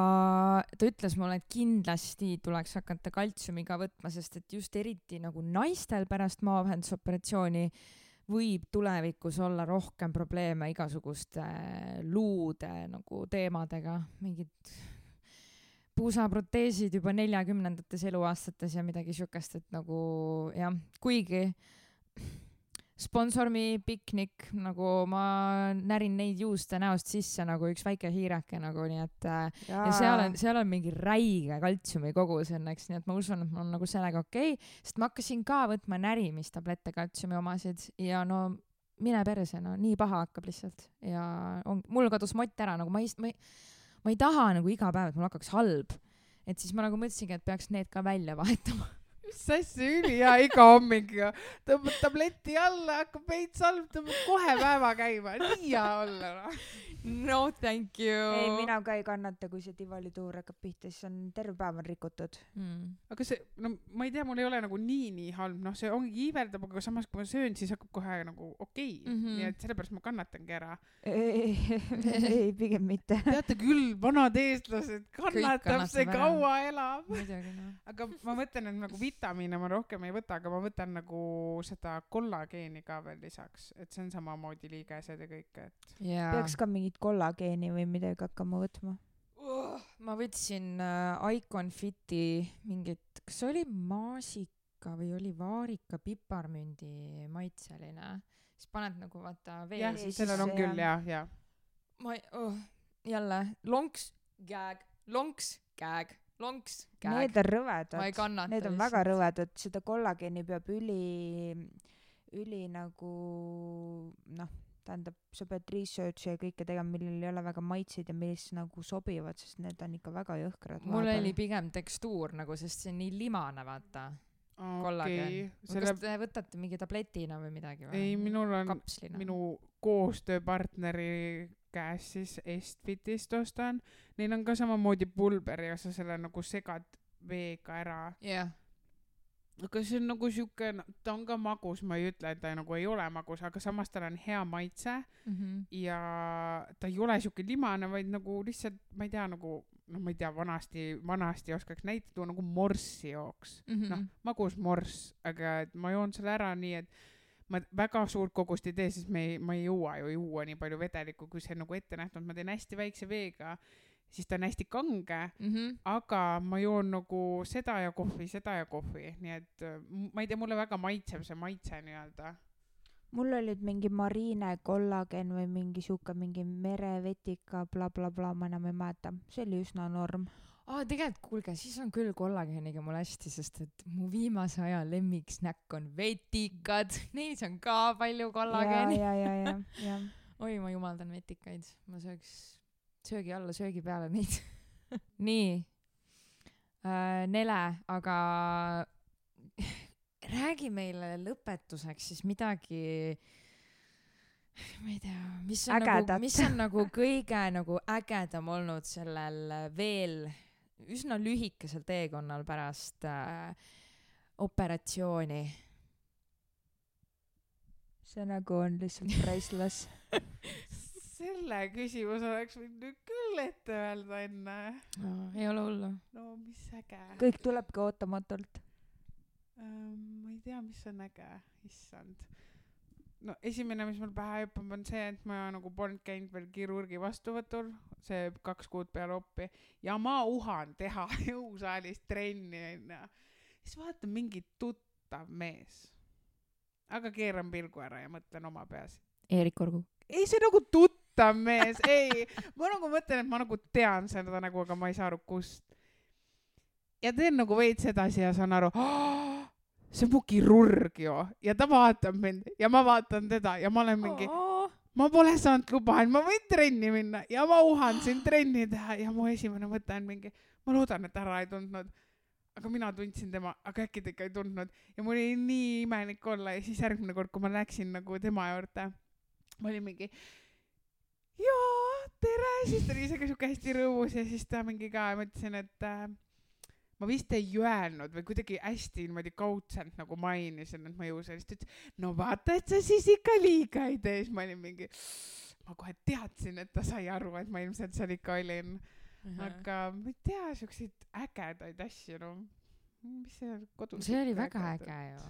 ta ütles mulle, et kindlasti tuleks hakata kaltsiumiga võtma, sest et just eriti nagu naistel pärast maavähendusoperatsiooni võib tulevikus olla rohkem probleeme igasuguste luude nagu teemadega, mingid puusaproteesid juba neljakümnendates eluaastates ja midagi siukest, et nagu jah, kuigi sponsor me piknik, nagu ma närin neid juuste näost sisse nagu üks väike hiireke nagu, nii et äh, ja seal on, seal on mingi räige kaltsiumi kogus õnneks, nii et ma usun, et mul on nagu sellega okei okay,, sest ma hakkasin ka võtma närimistablette kaltsiumi omasid ja no mine perse, no nii paha hakkab lihtsalt ja on, mul kadus mott ära, nagu ma ei, ma ei, ma ei taha nagu iga päev, et mul hakkaks halb. et siis ma nagu mõtlesingi, et peaks need ka välja vahetama. mis asja, ülihea iga hommik ju. tõmbad tableti alla, hakkab veits halb, tõmbad kohe päeva käima, nii hea olla noh. no thank you. ei, mina ka ei kannata, kui see tivolituur hakkab pihta, siis on terve päev on rikutud. mm.. aga see, no ma ei tea, mul ei ole nagu nii, nii halb, noh, see ongi iiveldab, aga samas, kui ma söön, siis hakkab kohe nagu okei okay. mm. -hmm. nii et sellepärast ma kannatangi ära. ei, pigem mitte. teate küll, vanad eestlased, kannatab see, ära. kaua elab. noh. aga ma mõtlen, et nagu vitamiine ma rohkem ei võta, aga ma võtan nagu seda kollageeni ka veel lisaks, et see on samamoodi liigesed ja kõik, et jaa. peaks ka mingit kollageeni või midagi hakkama võtma. uh,. ma võtsin äh, Icon Fiti mingit, kas see oli maasika või oli vaarika piparmündi maitseline, siis paned nagu vaata vee jah, siis sellel on küll jah. ja, ja. ma ei oh,, jälle lonks, gag, lonks, gag, lonks, gag Need. on rõvedad ma ei. kannata. Need on väga. rõvedad, seda kollageeni peab üli, üli nagu noh, tähendab, sa pead research'i ja kõike tegema, millel ei ole väga maitseid ja mis nagu sobivad, sest need on ikka väga jõhkrad. mul oli pigem tekstuur nagu, sest see on nii limane, vaata. kollageen okei, kas selle, te võtate mingi tabletina või midagi või? ei, minul on kapslina. minu koostööpartneri käes siis Estfitist ostan, neil on ka samamoodi pulber ja sa selle nagu segad veega ära. jah, aga see on nagu siuke, ta on ka magus, ma ei ütle, et ta nagu ei ole magus, aga samas tal on hea maitse Mhm. ja ta ei ole siuke limane, vaid nagu lihtsalt, ma ei tea, nagu noh, ma ei tea, vanasti, vanasti oskaks näite tuua nagu morssi jooks. Mhm. noh, magus morss, aga et ma joon selle ära nii, et ma väga suurt kogust ei tee, sest me ei, ma ei jõua ju juua nii palju vedelikku, kui see nagu ette nähtud, ma teen hästi väikse veega, siis ta on hästi kange, Mhm. aga ma joon nagu seda ja kohvi, seda ja kohvi, nii et äh, ma ei tea, mulle väga maitseb see maitse nii-öelda. mul olid mingi mariine kollagen või mingi sihuke mingi merevetika blablabla bla,, ma enam ei mäleta, see oli üsna norm. aa, tegelikult kuulge, siis on küll kollageeniga mul hästi, sest et mu viimase aja lemmiksnäkk on vetikad, neis on ka palju ja, kollageeni. ja, ja, ja, ja. oi, ma jumaldan vetikaid, ma sööks söögi alla, söögi peale neid. nii äh,, Nele, aga räägi meile lõpetuseks siis midagi ma ei tea, mis on Ägedat. nagu, mis on nagu kõige nagu ägedam olnud sellel veel üsna lühikesel teekonnal pärast äh, operatsiooni. see nagu on lihtsalt priceless. selle küsimuse oleks võinud nüüd küll ette öelda enne. ei ole hullu. no mis äge. kõik tulebki ootamatult. ma ei tea, mis on äge, issand. No esimene, mis mul pähe hüppab, on see, et ma nagu polnud käinud veel kirurgi vastuvõtul, see kaks kuud peale oppi ja ma uhan teha jõusaalis trenni onju. siis vaatan mingi tuttav mees. aga keeran pilgu ära ja mõtlen oma peas. Eerik Orgu. ei, see nagu tuttav mees, ei, ma nagu mõtlen, et ma nagu tean seda nägu, aga ma ei saa aru, kust. ja teen nagu veits edasi ja saan aru, see on mu kirurg ju ja ta vaatab mind ja ma vaatan teda ja ma olen mingi, ma pole saanud luba, et ma võin trenni minna. Ja ma uhan siin trenni teha ja mu esimene mõte on mingi, ma loodan, et härra ei tundnud. aga mina tundsin tema, aga äkki ta ikka ei tundnud. Ja mul oli nii imelik olla ja siis järgmine kord, kui ma läksin nagu tema juurde, ma olin mingi, jaa, tere, siis ta oli ise ka siuke hästi rõõmus ja siis ta mingi ka, ma ütlesin, et äh, ma vist ei öelnud või kuidagi hästi niimoodi kaudselt nagu mainisin, et ma ei usu siis ta ütles, no vaata, et sa siis ikka liiga ei tee, siis ma olin mingi, ma kohe teadsin, et ta sai aru, et ma ilmselt seal ikka olin, aga ma ei tea, siukseid ägedaid asju, no mis see kodus. see oli väga äge ju.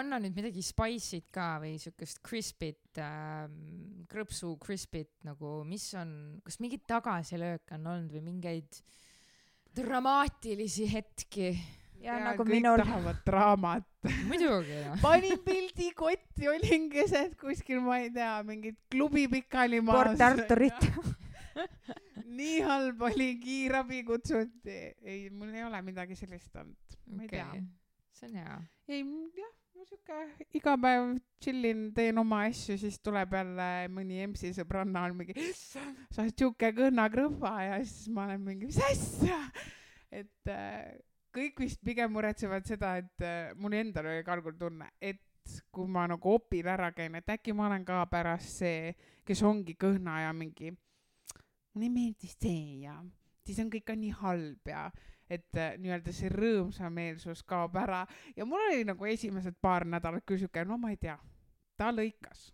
anna nüüd midagi spice'it ka või siukest crispit ähm,, krõpsu crispit nagu, mis on, kas mingeid tagasilööke on olnud või mingeid dramaatilisi hetki? ja nagu kõik minul, tahavad draamat. muidugi noh. panin pildi kotti, olin keset kuskil, ma ei tea, mingit klubi pikali maas. Port Arturit. nii halb oli, kiirabi kutsuti. ei, mul ei ole midagi sellist olnud. ma ei tea. see on hea. ei, jah, ma siuke iga päev chillin, teen oma asju, siis tuleb jälle mõni EMS-i sõbranna on mingi, sa oled siuke kõhna krõhva ja siis ma olen mingi, mis asja. et äh, kõik vist pigem muretsevad seda, et äh, mul endal oli ka algul tunne, et kui ma nagu opil ära käin, et äkki ma olen ka pärast see, kes ongi kõhna ja mingi, mulle ei meeldi see ja siis on kõik ka nii halb ja et äh, nii-öelda see rõõmsameelsus kaob ära ja mul oli nagu esimesed paar nädalat küll siuke, no ma ei tea, ta lõikas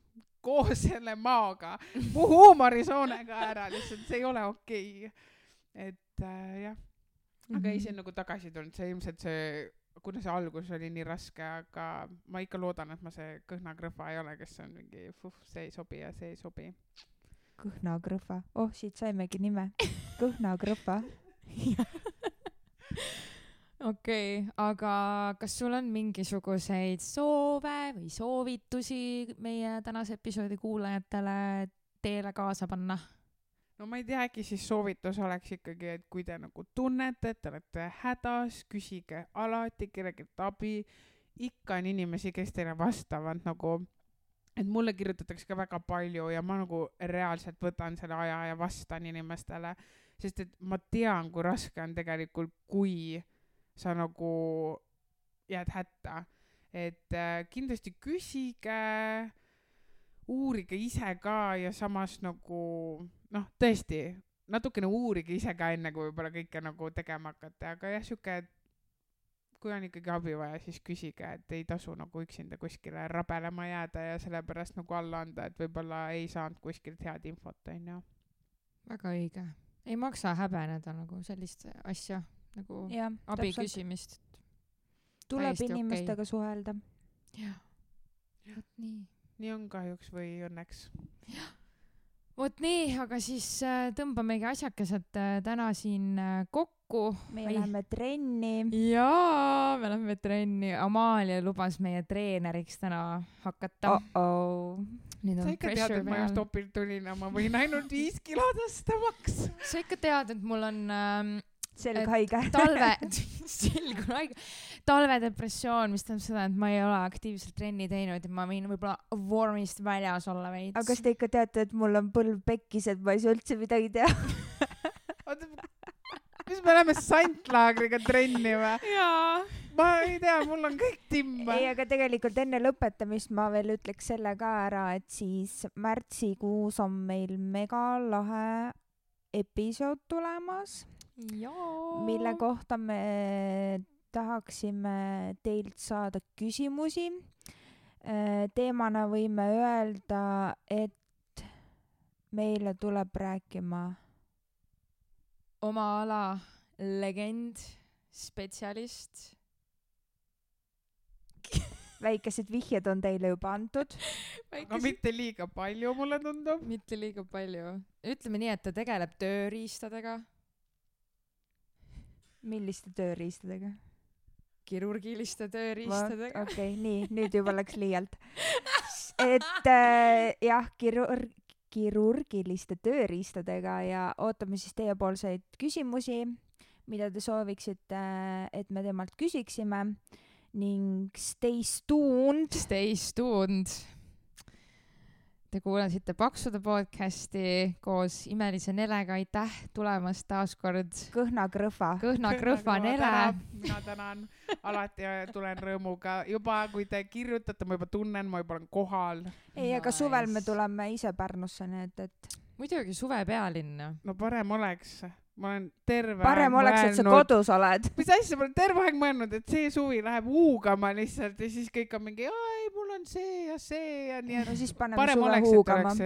koos selle maaga mu huumorisoonega ära, lihtsalt see ei ole okei okay.. et äh, jah, aga ei, see on nagu tagasi tulnud, see ilmselt see, kuna see algus oli nii raske, aga ma ikka loodan, et ma see kõhnakrõhva ei ole, kes on mingi fuh, see ei sobi ja see ei sobi. Kõhnakrõhva, oh siit saimegi nime, Kõhnakrõhva. okei okay,, aga kas sul on mingisuguseid soove või soovitusi meie tänase episoodi kuulajatele teele kaasa panna? no ma ei tea, äkki siis soovitus oleks ikkagi, et kui te nagu tunnete, et te olete hädas, küsige alati kellelgi abi. ikka on inimesi, kes teile vastavad nagu, et mulle kirjutatakse ka väga palju ja ma nagu reaalselt võtan selle aja ja vastan inimestele, sest et ma tean, kui raske on tegelikult, kui sa nagu jääd hätta. et äh, kindlasti küsige uurige ise ka ja samas nagu noh, tõesti natukene uurige ise ka enne, kui võib-olla kõike nagu tegema hakata, aga jah, sihuke, et kui on ikkagi abi vaja, siis küsige, et ei tasu nagu üksinda kuskile rabelema jääda ja sellepärast nagu alla anda, et võib-olla ei saanud kuskilt head infot, onju. väga õige. Ei maksa häbeneda nagu sellist asja nagu jah, abi täpselt. küsimist. tuleb inimestega suhelda. jah, vot nii. nii on kahjuks või õnneks. Vot nii, aga siis äh, tõmbamegi asjakesed äh, täna siin äh, kokku. meie Ai. läheme trenni. jaa, me lähme trenni. Amalia lubas meie treeneriks täna hakata. oh-oh. nüüd sa on ikka tead, pressure et ma just opilt tulin ja ma võin ainult viis kilo tõsta maks. sa ikka tead, et mul on ähm, selg haige. talve, selg on haige, talvedepressioon, mis tähendab seda, et ma ei ole aktiivselt trenni teinud ja ma võin võib-olla vormist väljas olla veits. aga kas te ikka teate, et mul on põlv pekkis, et ma ei saa üldse midagi teha? oota, mis me läheme santlaagriga trenni või? jaa. ma ei tea, mul on kõik timm. ei, aga tegelikult enne lõpetamist ma veel ütleks selle ka ära, et siis märtsikuus on meil megalahe episood tulemas, mille kohta me tahaksime teilt saada küsimusi. teemana võime öelda, et meile tuleb rääkima oma ala legend, spetsialist. Väikesed vihjed on teile juba antud. aga mitte liiga palju, mulle tundub. mitte liiga palju. ütleme nii, et ta tegeleb tööriistadega, milliste tööriistadega? kirurgiliste tööriistadega. okei okay,, nii, nüüd juba läks liialt. et äh, jah, kirurg, kirurgiliste tööriistadega ja ootame siis teiepoolseid küsimusi, mida te sooviksite, et me temalt küsiksime ning stay tuned. Stay tuned. Te kuulasite Paksude podcasti koos imelise Nelega, aitäh tulemast taas kord. kõhnakrõhva. Kõhna Krõhva Nele. mina tänan, alati tulen rõõmuga, juba kui te kirjutate, ma juba tunnen, ma juba olen kohal. ei, aga suvel me tuleme ise Pärnusse, nii et, et muidugi suvepealinn. no parem oleks, ma olen terve parem oleks, et sa kodus oled. mis asja, ma olen terve aeg mõelnud, et see suvi läheb huugama lihtsalt ja siis kõik on mingi, ei, mul on see ja see ja nii no et siis paneme parem suve oleks, huugama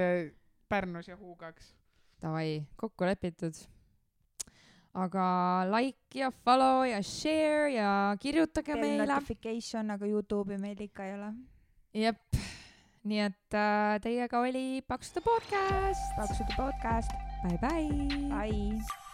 Pärnus ja huugaks. Davai, kokku lepitud. aga like ja follow ja share ja kirjutage kell meile. notification, aga Youtube'i meil ikka ei ole. jep, nii et äh, teiega oli Paksude podcast. paksude podcast, Bye bye. bye.